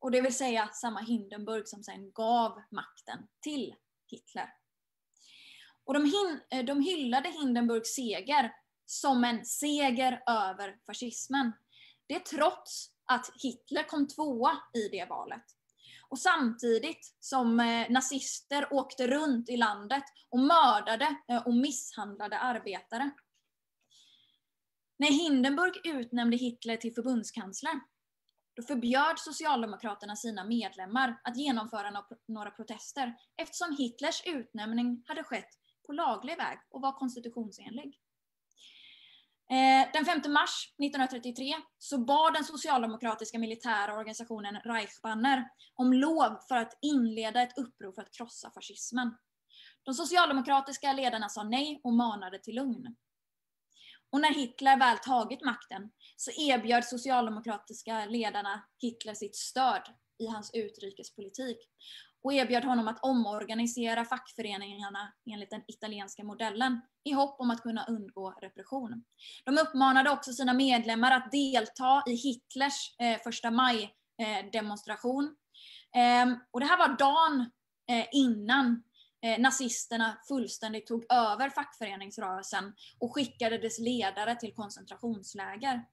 Och det vill säga samma Hindenburg som sen gav makten till Hitler. Och de, hin eh, de hyllade Hindenburgs seger som en seger över fascismen. Det trots att Hitler kom tvåa i det valet. Och samtidigt som eh, nazister åkte runt i landet och mördade eh, och misshandlade arbetare. När Hindenburg utnämnde Hitler till förbundskansler då förbjöd Socialdemokraterna sina medlemmar att genomföra några protester eftersom Hitlers utnämning hade skett på laglig väg och var konstitutionsenlig. Eh, den 5 mars 1933 så bad den socialdemokratiska militära organisationen Reichsbanner om lov för att inleda ett uppror för att krossa fascismen. De socialdemokratiska ledarna sa nej och manade till lugn. Och när Hitler väl tagit makten så erbjöd socialdemokratiska ledarna Hitler sitt stöd i hans utrikespolitik och erbjöd honom att omorganisera fackföreningarna enligt den italienska modellen i hopp om att kunna undgå repression. De uppmanade också sina medlemmar att delta i Hitlers eh, första maj-demonstration. Eh, ehm, och det här var dagen eh, innan eh, nazisterna fullständigt tog över fackföreningsrörelsen och skickade dess ledare till koncentrationsläger.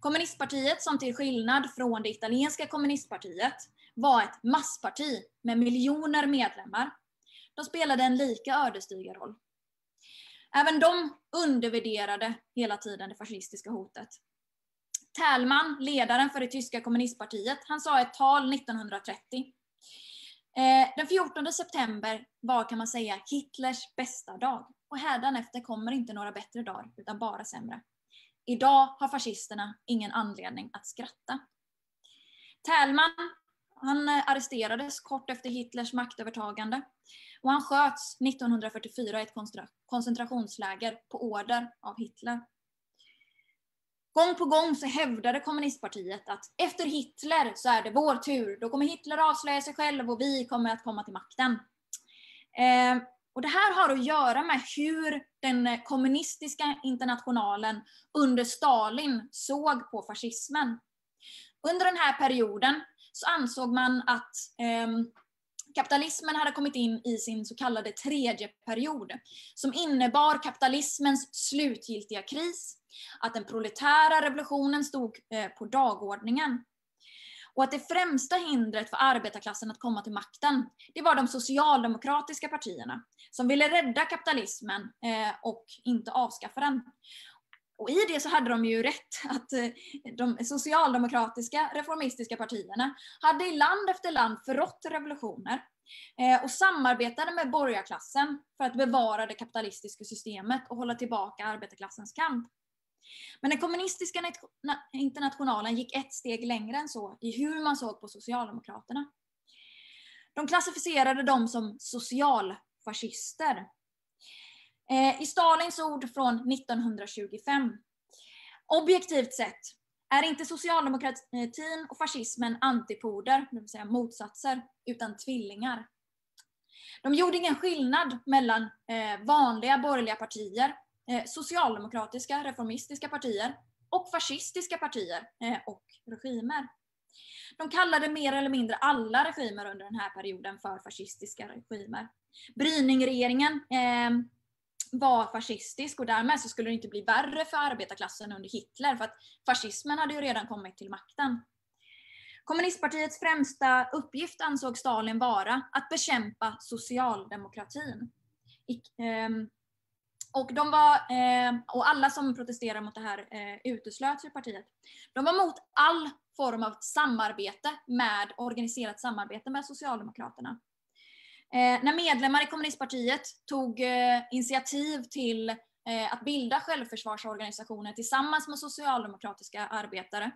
Kommunistpartiet, som till skillnad från det italienska kommunistpartiet var ett massparti med miljoner medlemmar. De spelade en lika ödesdiger roll. Även de undervärderade hela tiden det fascistiska hotet. Thälmann, ledaren för det tyska kommunistpartiet, han sa ett tal 1930. Eh, den 14 september var kan man säga Hitlers bästa dag. Och hädanefter kommer inte några bättre dagar, utan bara sämre. Idag har fascisterna ingen anledning att skratta. Thälmann han eh, arresterades kort efter Hitlers maktövertagande och han sköts 1944 i ett koncentrationsläger på order av Hitler. Gång på gång så hävdade kommunistpartiet att efter Hitler så är det vår tur, då kommer Hitler avslöja sig själv och vi kommer att komma till makten. Eh, och det här har att göra med hur den eh, kommunistiska internationalen under Stalin såg på fascismen. Under den här perioden så ansåg man att eh, kapitalismen hade kommit in i sin så kallade tredje period, som innebar kapitalismens slutgiltiga kris, att den proletära revolutionen stod eh, på dagordningen. Och att det främsta hindret för arbetarklassen att komma till makten, det var de socialdemokratiska partierna, som ville rädda kapitalismen eh, och inte avskaffa den. Och i det så hade de ju rätt att eh, de socialdemokratiska reformistiska partierna hade i land efter land förrått revolutioner eh, och samarbetade med borgarklassen för att bevara det kapitalistiska systemet och hålla tillbaka arbetarklassens kamp. Men den kommunistiska internationalen gick ett steg längre än så i hur man såg på Socialdemokraterna. De klassificerade dem som socialfascister Eh, I Stalins ord från 1925. Objektivt sett är inte socialdemokratin och fascismen antipoder, det vill säga motsatser, utan tvillingar. De gjorde ingen skillnad mellan eh, vanliga borgerliga partier, eh, socialdemokratiska reformistiska partier och fascistiska partier och regimer. De kallade mer eller mindre alla regimer under den här perioden för fascistiska regimer. Bryningregeringen var fascistisk och därmed så skulle det inte bli värre för arbetarklassen under Hitler för att fascismen hade ju redan kommit till makten. Kommunistpartiets främsta uppgift ansåg Stalin vara att bekämpa socialdemokratin. Ehm, och, de var, ehm, och alla som protesterade mot det här eh, uteslöts ur partiet. De var mot all form av samarbete med, organiserat samarbete med Socialdemokraterna. Eh, när medlemmar i kommunistpartiet tog eh, initiativ till eh, att bilda självförsvarsorganisationer tillsammans med socialdemokratiska arbetare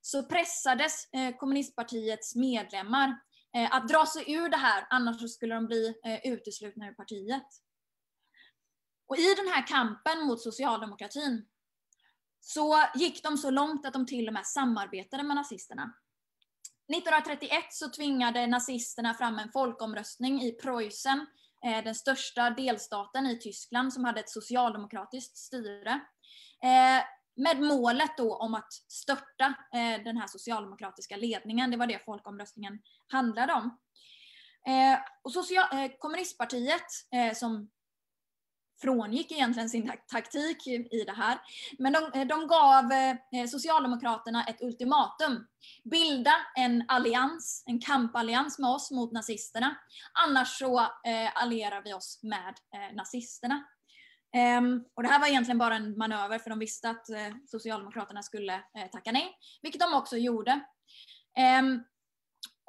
så pressades eh, kommunistpartiets medlemmar eh, att dra sig ur det här, annars skulle de bli eh, uteslutna ur partiet. Och i den här kampen mot socialdemokratin så gick de så långt att de till och med samarbetade med nazisterna. 1931 så tvingade nazisterna fram en folkomröstning i Preussen, eh, den största delstaten i Tyskland som hade ett socialdemokratiskt styre. Eh, med målet då om att störta eh, den här socialdemokratiska ledningen. Det var det folkomröstningen handlade om. Och kommunistpartiet, som frångick egentligen sin taktik i det här. Men de, eh, de gav eh, Socialdemokraterna ett ultimatum. Bilda en allians, en kampallians med oss mot nazisterna. Annars så eh, allierar vi oss med eh, nazisterna. Ehm, och det här var egentligen bara en manöver för de visste att eh, Socialdemokraterna skulle tacka nej, vilket de också gjorde. Ehm,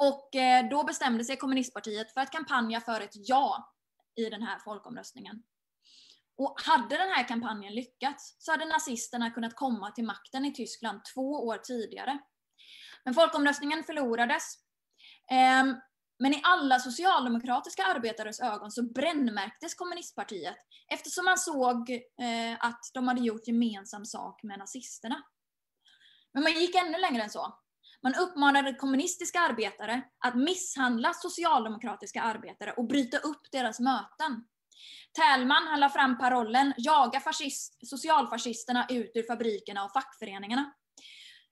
och då bestämde sig kommunistpartiet för att kampanja för ett ja i den här folkomröstningen. Och hade den här kampanjen lyckats så hade nazisterna kunnat komma till makten i Tyskland två år tidigare. Men folkomröstningen förlorades. Ehm, men i alla socialdemokratiska arbetares ögon så brännmärktes kommunistpartiet eftersom man såg eh, att de hade gjort gemensam sak med nazisterna. Men man gick ännu längre än så. Man uppmanade kommunistiska arbetare att misshandla socialdemokratiska arbetare och bryta upp deras möten. Tälman han la fram parollen “Jaga fascist, socialfascisterna ut ur fabrikerna och fackföreningarna”.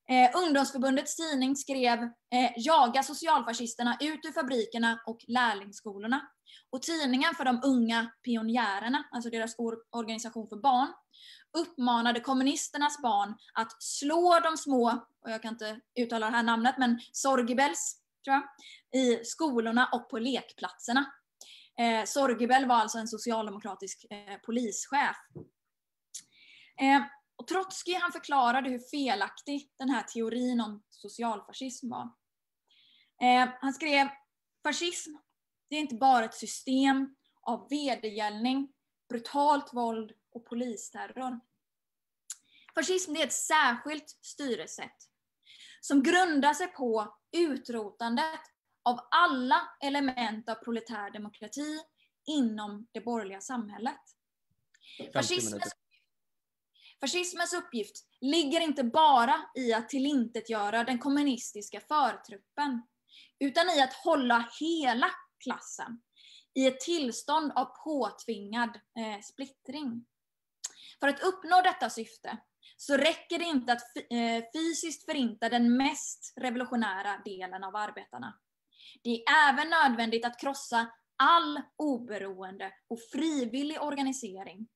Eh, ungdomsförbundets tidning skrev eh, “Jaga socialfascisterna ut ur fabrikerna och lärlingsskolorna”. Och tidningen för de unga pionjärerna, alltså deras organisation för barn, uppmanade kommunisternas barn att slå de små, och jag kan inte uttala det här namnet, men Sorgibels, tror jag, i skolorna och på lekplatserna. Eh, Sorgebell var alltså en socialdemokratisk eh, polischef. Eh, och Trotsky han förklarade hur felaktig den här teorin om socialfascism var. Eh, han skrev, fascism det är inte bara ett system av vedergällning, brutalt våld och polisterror. Fascism är ett särskilt styresätt som grundar sig på utrotandet av alla element av proletär demokrati inom det borgerliga samhället. Fascismens, fascismens uppgift ligger inte bara i att tillintetgöra den kommunistiska förtruppen, utan i att hålla hela klassen i ett tillstånd av påtvingad eh, splittring. För att uppnå detta syfte så räcker det inte att eh, fysiskt förinta den mest revolutionära delen av arbetarna. Det är även nödvändigt att krossa all oberoende och frivillig organisering.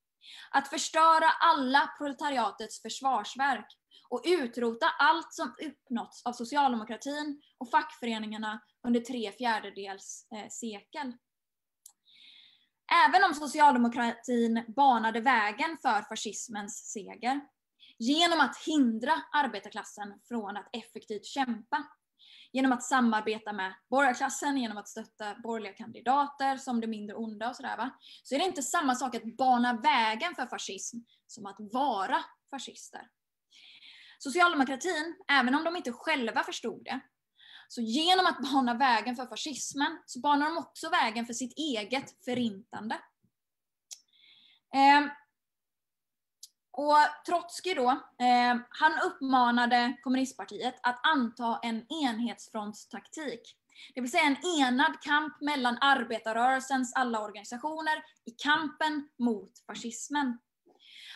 Att förstöra alla proletariatets försvarsverk och utrota allt som uppnåtts av socialdemokratin och fackföreningarna under tre fjärdedels eh, sekel. Även om socialdemokratin banade vägen för fascismens seger genom att hindra arbetarklassen från att effektivt kämpa genom att samarbeta med borgarklassen, genom att stötta borgerliga kandidater som det mindre onda och sådär va. Så är det inte samma sak att bana vägen för fascism som att vara fascister. Socialdemokratin, även om de inte själva förstod det, så genom att bana vägen för fascismen så banar de också vägen för sitt eget förintande. Eh, och Trotsky då, eh, han uppmanade kommunistpartiet att anta en enhetsfrontstaktik. Det vill säga en enad kamp mellan arbetarrörelsens alla organisationer i kampen mot fascismen.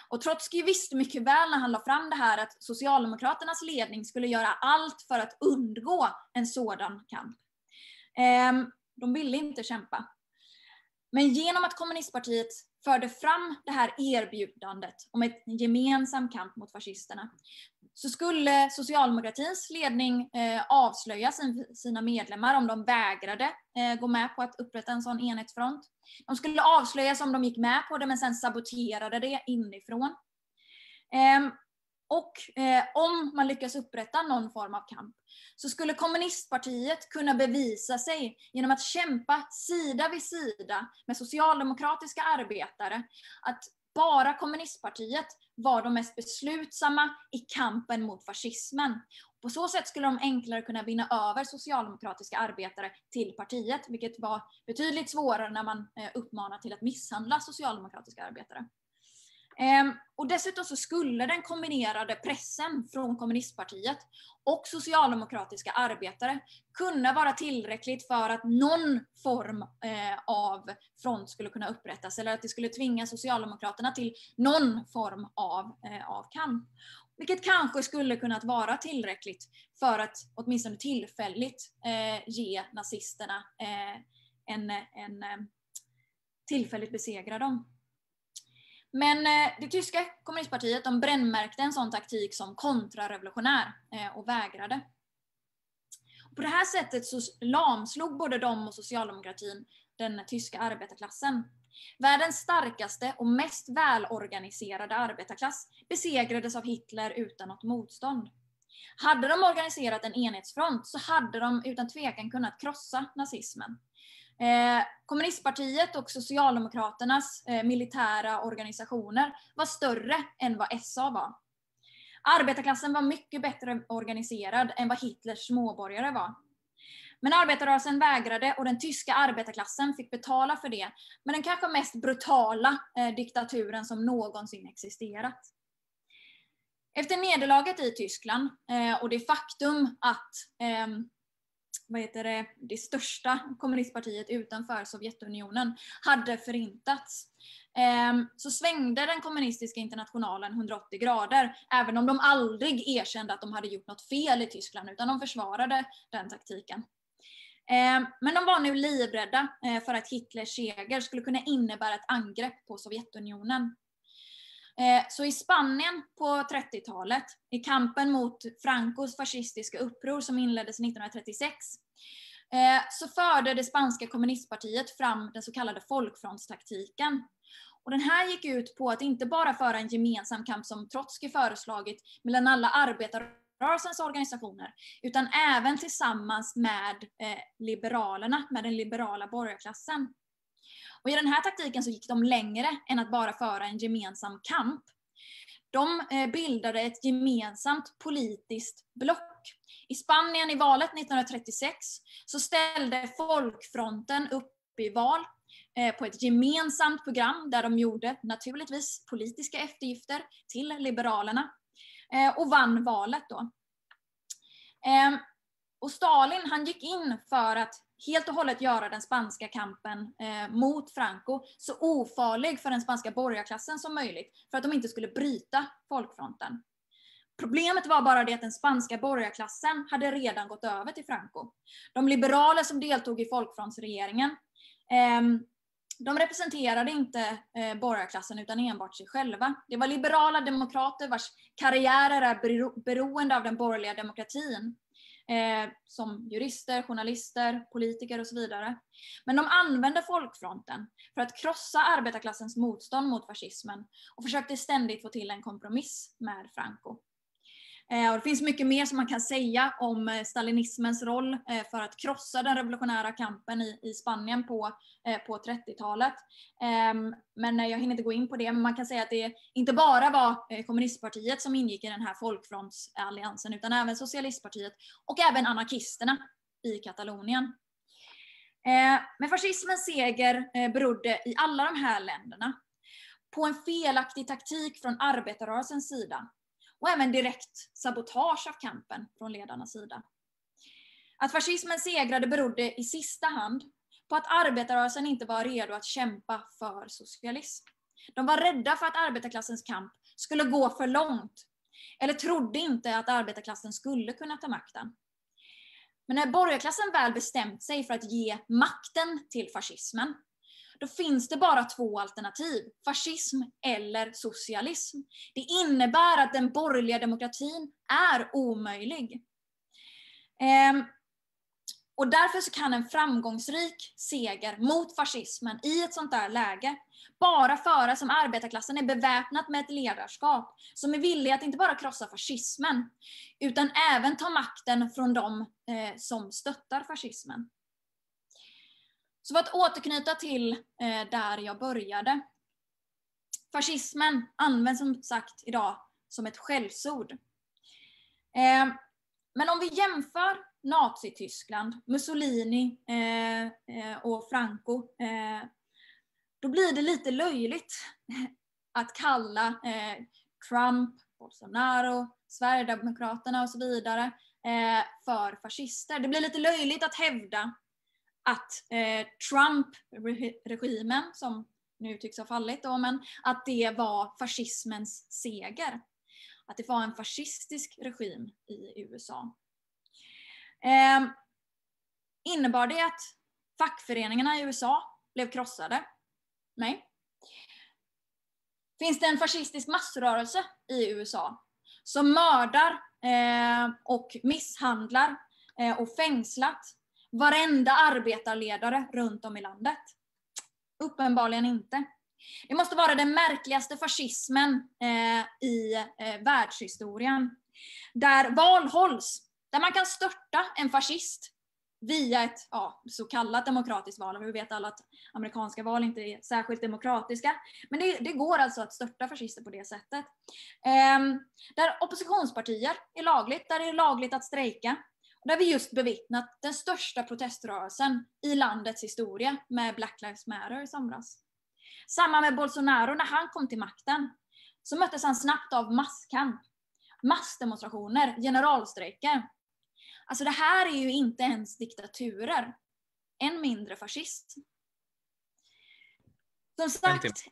Och Trotsky visste mycket väl när han la fram det här att Socialdemokraternas ledning skulle göra allt för att undgå en sådan kamp. Eh, de ville inte kämpa. Men genom att kommunistpartiet förde fram det här erbjudandet om ett gemensam kamp mot fascisterna så skulle socialdemokratins ledning eh, avslöja sina medlemmar om de vägrade eh, gå med på att upprätta en sån enhetsfront. De skulle avslöjas om de gick med på det men sen saboterade det inifrån. Ehm, och eh, om man lyckas upprätta någon form av kamp så skulle kommunistpartiet kunna bevisa sig genom att kämpa sida vid sida med socialdemokratiska arbetare att bara kommunistpartiet var de mest beslutsamma i kampen mot fascismen. På så sätt skulle de enklare kunna vinna över socialdemokratiska arbetare till partiet, vilket var betydligt svårare när man eh, uppmanar till att misshandla socialdemokratiska arbetare. Ehm, och dessutom så skulle den kombinerade pressen från kommunistpartiet och socialdemokratiska arbetare kunna vara tillräckligt för att någon form eh, av front skulle kunna upprättas eller att det skulle tvinga socialdemokraterna till någon form av, eh, av kamp. Vilket kanske skulle kunnat vara tillräckligt för att åtminstone tillfälligt eh, ge nazisterna en, en tillfälligt besegra dem. Men eh, det tyska kommunistpartiet de brännmärkte en sån taktik som kontrarevolutionär eh, och vägrade. På det här sättet så lamslog både de och socialdemokratin den tyska arbetarklassen. Världens starkaste och mest välorganiserade arbetarklass besegrades av Hitler utan något motstånd. Hade de organiserat en enhetsfront så hade de utan tvekan kunnat krossa nazismen. Eh, kommunistpartiet och Socialdemokraternas eh, militära organisationer var större än vad SA var. Arbetarklassen var mycket bättre organiserad än vad Hitlers småborgare var. Men arbetarrörelsen vägrade och den tyska arbetarklassen fick betala för det med den kanske mest brutala eh, diktaturen som någonsin existerat. Efter nederlaget i Tyskland eh, och det faktum att ehm, vad heter det, det största kommunistpartiet utanför Sovjetunionen hade förintats ehm, så svängde den kommunistiska internationalen 180 grader, även om de aldrig erkände att de hade gjort något fel i Tyskland, utan de försvarade den taktiken. Ehm, men de var nu livrädda eh, för att Hitlers seger skulle kunna innebära ett angrepp på Sovjetunionen. Eh, så i Spanien på 30-talet, i kampen mot Francos fascistiska uppror som inleddes 1936, eh, så förde det spanska kommunistpartiet fram den så kallade folkfrontstaktiken. Och den här gick ut på att inte bara föra en gemensam kamp som Trotskij föreslagit mellan alla arbetarrörelsens organisationer, utan även tillsammans med eh, liberalerna, med den liberala borgarklassen. Och I den här taktiken så gick de längre än att bara föra en gemensam kamp. De eh, bildade ett gemensamt politiskt block. I Spanien i valet 1936 så ställde Folkfronten upp i val eh, på ett gemensamt program där de gjorde naturligtvis politiska eftergifter till Liberalerna eh, och vann valet då. Ehm, och Stalin han gick in för att helt och hållet göra den spanska kampen eh, mot Franco så ofarlig för den spanska borgarklassen som möjligt, för att de inte skulle bryta folkfronten. Problemet var bara det att den spanska borgarklassen hade redan gått över till Franco. De liberaler som deltog i folkfrontsregeringen, eh, de representerade inte eh, borgarklassen utan enbart sig själva. Det var liberala demokrater vars karriärer är beroende av den borgerliga demokratin eh, som jurister, journalister, politiker och så vidare. Men de använde folkfronten för att krossa arbetarklassens motstånd mot fascismen och försökte ständigt få till en kompromiss med Franco. Eh, och det finns mycket mer som man kan säga om eh, stalinismens roll eh, för att krossa den revolutionära kampen i, Spanien på, på 30-talet. Ehm, men jag hinner inte gå in på det, men man kan säga att det inte bara var kommunistpartiet som ingick i den här folkfrontsalliansen, utan även socialistpartiet och även anarkisterna i Katalonien. Men fascismens seger berodde i alla de här länderna på en felaktig taktik från arbetarrörelsens sida och även direkt sabotage av kampen från ledarnas sida. Att fascismen segrade berodde i sista hand på att arbetarrörelsen inte var redo att kämpa för socialism. De var rädda för att arbetarklassens kamp skulle gå för långt, eller trodde inte att arbetarklassen skulle kunna ta makten. Men när borgarklassen väl bestämt sig för att ge makten till fascismen, då finns det bara två alternativ, fascism eller socialism. Det innebär att den borgerliga demokratin är omöjlig. Ehm, och därför så kan en framgångsrik seger mot fascismen i ett sånt där läge bara föras om arbetarklassen är beväpnat med ett ledarskap som är villig att inte bara krossa fascismen, utan även ta makten från de eh, som stöttar fascismen. Så för att återknyta till eh, där jag började. Fascismen används som sagt idag som ett skällsord. Eh, men om vi jämför Nazityskland, Mussolini eh, eh och Franco, eh, då blir det lite löjligt att kalla eh, Trump, Bolsonaro, Sverigedemokraterna och så vidare för fascister. Det blir lite löjligt att hävda att eh, Trump-regimen, som nu tycks ha fallit då, men att det var fascismens seger. Att det var en fascistisk regim i USA. Eh, innebar det att fackföreningarna i USA blev krossade? Nej. Finns det en fascistisk massrörelse i USA som mördar eh, och misshandlar eh, och fängslat varenda arbetarledare runt om i landet? Uppenbarligen inte. Det måste vara den märkligaste fascismen eh, i eh, världshistorien. Där val hålls, där man kan störta en fascist via ett ja, så kallat demokratiskt val. Vi vet alla att amerikanska val inte är särskilt demokratiska. Men det, det går alltså att störta fascister på det sättet. Eh, där oppositionspartier är lagligt, där det är lagligt att strejka. Där vi just bevittnat den största proteströrelsen i landets historia med Black Lives Matter i somras. Samma med Bolsonaro, när han kom till makten så möttes han snabbt av masskamp, massdemonstrationer, generalstrejker. Alltså det här är ju inte ens diktaturer, än mindre fascist. Som sagt,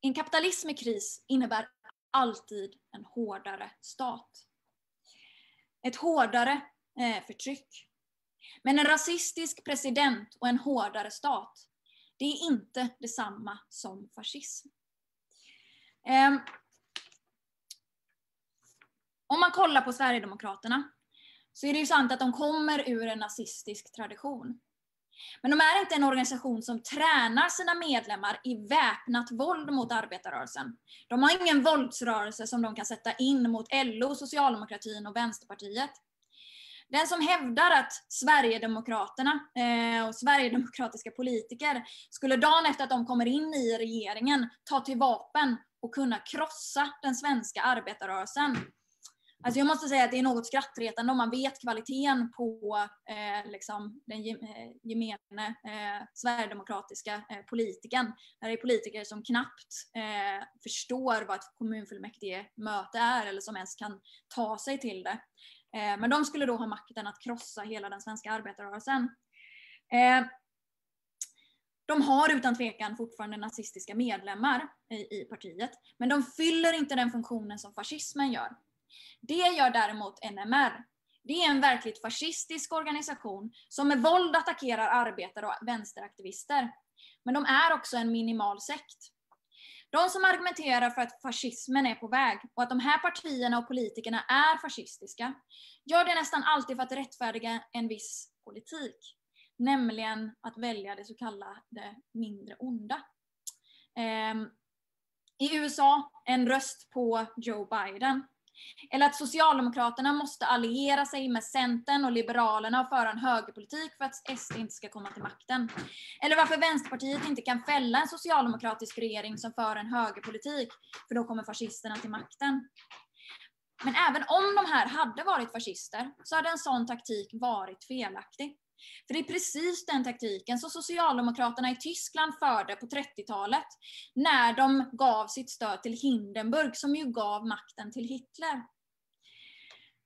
en kapitalism i kris innebär alltid en hårdare stat. Ett hårdare eh, förtryck. Men en rasistisk president och en hårdare stat, det är inte detsamma som fascism. Ehm, om man kollar på Sverigedemokraterna så är det ju sant att de kommer ur en nazistisk tradition. Men de är inte en organisation som tränar sina medlemmar i väpnat våld mot arbetarrörelsen. De har ingen våldsrörelse som de kan sätta in mot LO, socialdemokratin och Vänsterpartiet. Den som hävdar att Sverigedemokraterna eh, och sverigedemokratiska politiker skulle dagen efter att de kommer in i regeringen ta till vapen och kunna krossa den svenska arbetarrörelsen Alltså jag måste säga att det är något skrattretande om man vet kvaliteten på eh, liksom den eh, gemene eh, sverigedemokratiska eh, politikern. Det är politiker som knappt eh, förstår vad ett kommunfullmäktigemöte är eller som ens kan ta sig till det. Eh, men de skulle då ha makten att krossa hela den svenska arbetarrörelsen. Eh, de har utan tvekan fortfarande nazistiska medlemmar i, i partiet, men de fyller inte den funktionen som fascismen gör. Det gör däremot NMR. Det är en verkligt fascistisk organisation som med våld attackerar arbetare och vänsteraktivister. Men de är också en minimal sekt. De som argumenterar för att fascismen är på väg och att de här partierna och politikerna är fascistiska gör det nästan alltid för att rättfärdiga en viss politik. Nämligen att välja det så kallade mindre onda. Ehm, I USA, en röst på Joe Biden eller att Socialdemokraterna måste alliera sig med Centern och Liberalerna och föra en högerpolitik för att SD inte ska komma till makten. Eller varför Vänsterpartiet inte kan fälla en socialdemokratisk regering som för en högerpolitik, för då kommer fascisterna till makten. Men även om de här hade varit fascister så hade en sån taktik varit felaktig. För det är precis den taktiken som Socialdemokraterna i Tyskland förde på 30-talet, när de gav sitt stöd till Hindenburg, som ju gav makten till Hitler.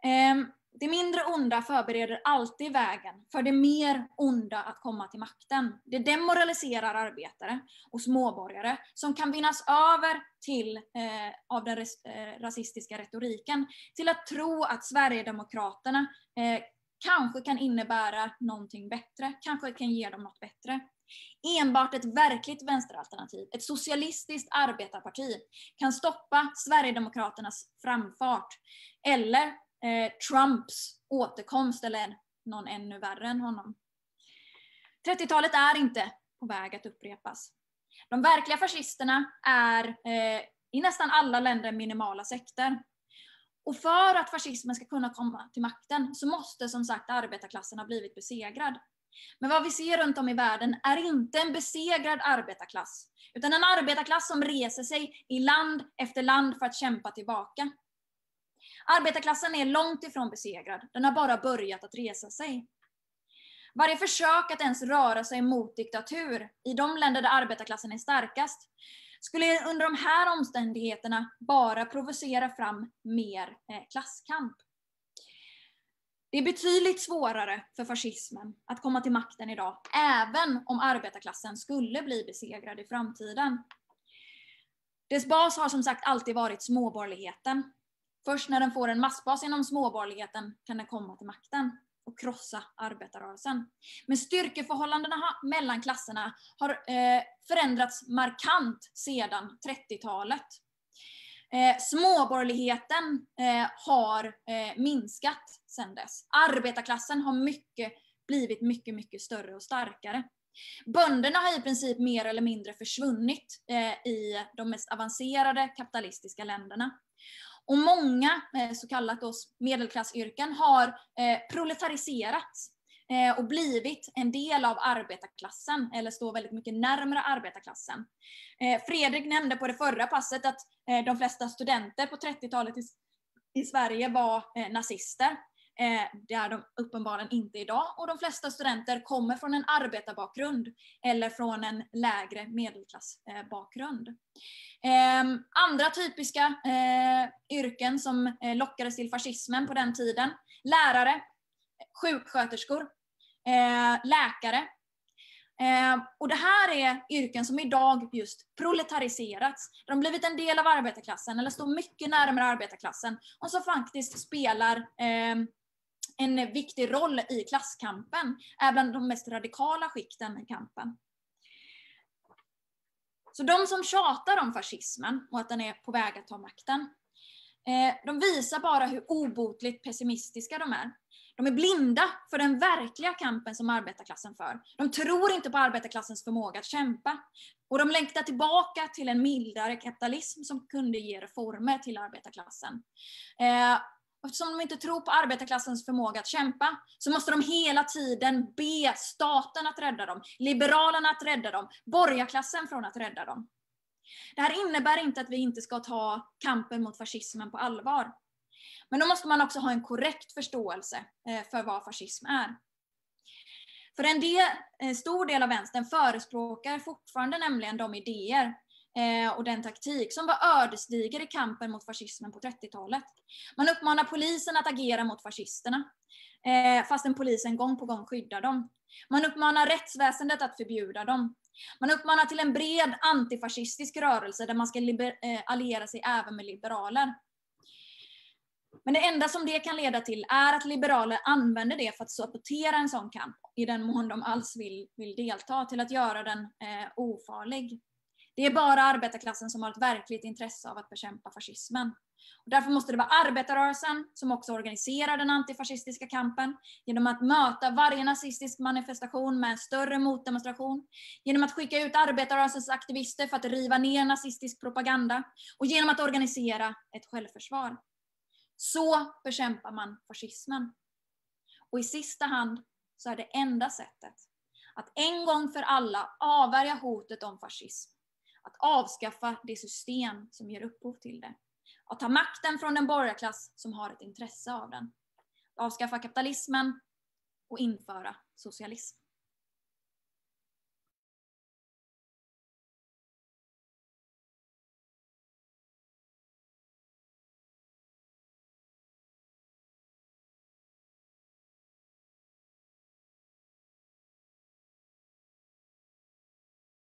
Ehm, det mindre onda förbereder alltid vägen för det mer onda att komma till makten. Det demoraliserar arbetare och småborgare som kan vinnas över till, eh, av den res, eh, rasistiska retoriken till att tro att Sverigedemokraterna eh, kanske kan innebära någonting bättre, kanske kan ge dem något bättre. Enbart ett verkligt vänsteralternativ, ett socialistiskt arbetarparti, kan stoppa Sverigedemokraternas framfart eller eh, Trumps återkomst eller någon ännu värre än honom. 30-talet är inte på väg att upprepas. De verkliga fascisterna är eh, i nästan alla länder minimala sekter. Och för att fascismen ska kunna komma till makten så måste som sagt arbetarklassen ha blivit besegrad. Men vad vi ser runt om i världen är inte en besegrad arbetarklass, utan en arbetarklass som reser sig i land efter land för att kämpa tillbaka. Arbetarklassen är långt ifrån besegrad, den har bara börjat att resa sig. Varje försök att ens röra sig mot diktatur i de länder där arbetarklassen är starkast skulle under de här omständigheterna bara provocera fram mer eh, klasskamp. Det är betydligt svårare för fascismen att komma till makten idag, även om arbetarklassen skulle bli besegrad i framtiden. Dess bas har som sagt alltid varit småborgerligheten. Först när den får en massbas inom småborgerligheten kan den komma till makten och krossa arbetarrörelsen. Men styrkeförhållandena mellan klasserna har eh, förändrats markant sedan 30-talet. Eh, småborgerligheten eh, har eh, minskat sedan dess. Arbetarklassen har mycket blivit mycket, mycket större och starkare. Bönderna har i princip mer eller mindre försvunnit eh, i de mest avancerade kapitalistiska länderna. Och många eh, så kallat medelklassyrken har eh, proletariserats eh, och blivit en del av arbetarklassen, eller står väldigt mycket närmare arbetarklassen. Eh, Fredrik nämnde på det förra passet att de flesta studenter på 30-talet i Sverige var nazister. Eh, det är de uppenbarligen inte idag och de flesta studenter kommer från en arbetarbakgrund eller från en lägre medelklassbakgrund. Eh, andra typiska eh, yrken som eh, lockades till fascismen på den tiden. Lärare, sjuksköterskor, eh, läkare. Eh, och det här är yrken som idag just proletariserats. De har blivit en del av arbetarklassen, eller står mycket närmare arbetarklassen, och som faktiskt spelar eh, en viktig roll i klasskampen, är bland de mest radikala skikten i kampen. Så de som tjatar om fascismen och att den är på väg att ta makten, eh, de visar bara hur obotligt pessimistiska de är. De är blinda för den verkliga kampen som arbetarklassen för. De tror inte på arbetarklassens förmåga att kämpa. Och de längtar tillbaka till en mildare kapitalism som kunde ge reformer till arbetarklassen. Eh, Eftersom de inte tror på arbetarklassens förmåga att kämpa, så måste de hela tiden be staten att rädda dem, liberalerna att rädda dem, borgarklassen från att rädda dem. Det här innebär inte att vi inte ska ta kampen mot fascismen på allvar. Men då måste man också ha en korrekt förståelse eh, för vad fascism är. För en del, en stor del av vänstern förespråkar fortfarande nämligen de idéer eh, och den taktik som var ödesdiger i kampen mot fascismen på 30-talet. Man uppmanar polisen att agera mot fascisterna, eh, fastän polisen gång på gång skyddar dem. Man uppmanar rättsväsendet att förbjuda dem. Man uppmanar till en bred antifascistisk rörelse där man ska eh, alliera sig även med liberaler. Men det enda som det kan leda till är att liberaler använder det för att sabotera en sån kamp, i den mån de alls vill, vill delta, till att göra den eh, ofarlig. Det är bara arbetarklassen som har ett verkligt intresse av att bekämpa fascismen. Och därför måste det vara arbetarrörelsen som också organiserar den antifascistiska kampen genom att möta varje nazistisk manifestation med en större motdemonstration, genom att skicka ut arbetarrörelsens aktivister för att riva ner nazistisk propaganda och genom att organisera ett självförsvar. Så bekämpar man fascismen. Och i sista hand så är det enda sättet att en gång för alla avvärja hotet om fascism att avskaffa det system som ger upphov till det. Att ta makten från den borgarklass som har ett intresse av den. Att avskaffa kapitalismen och införa socialism.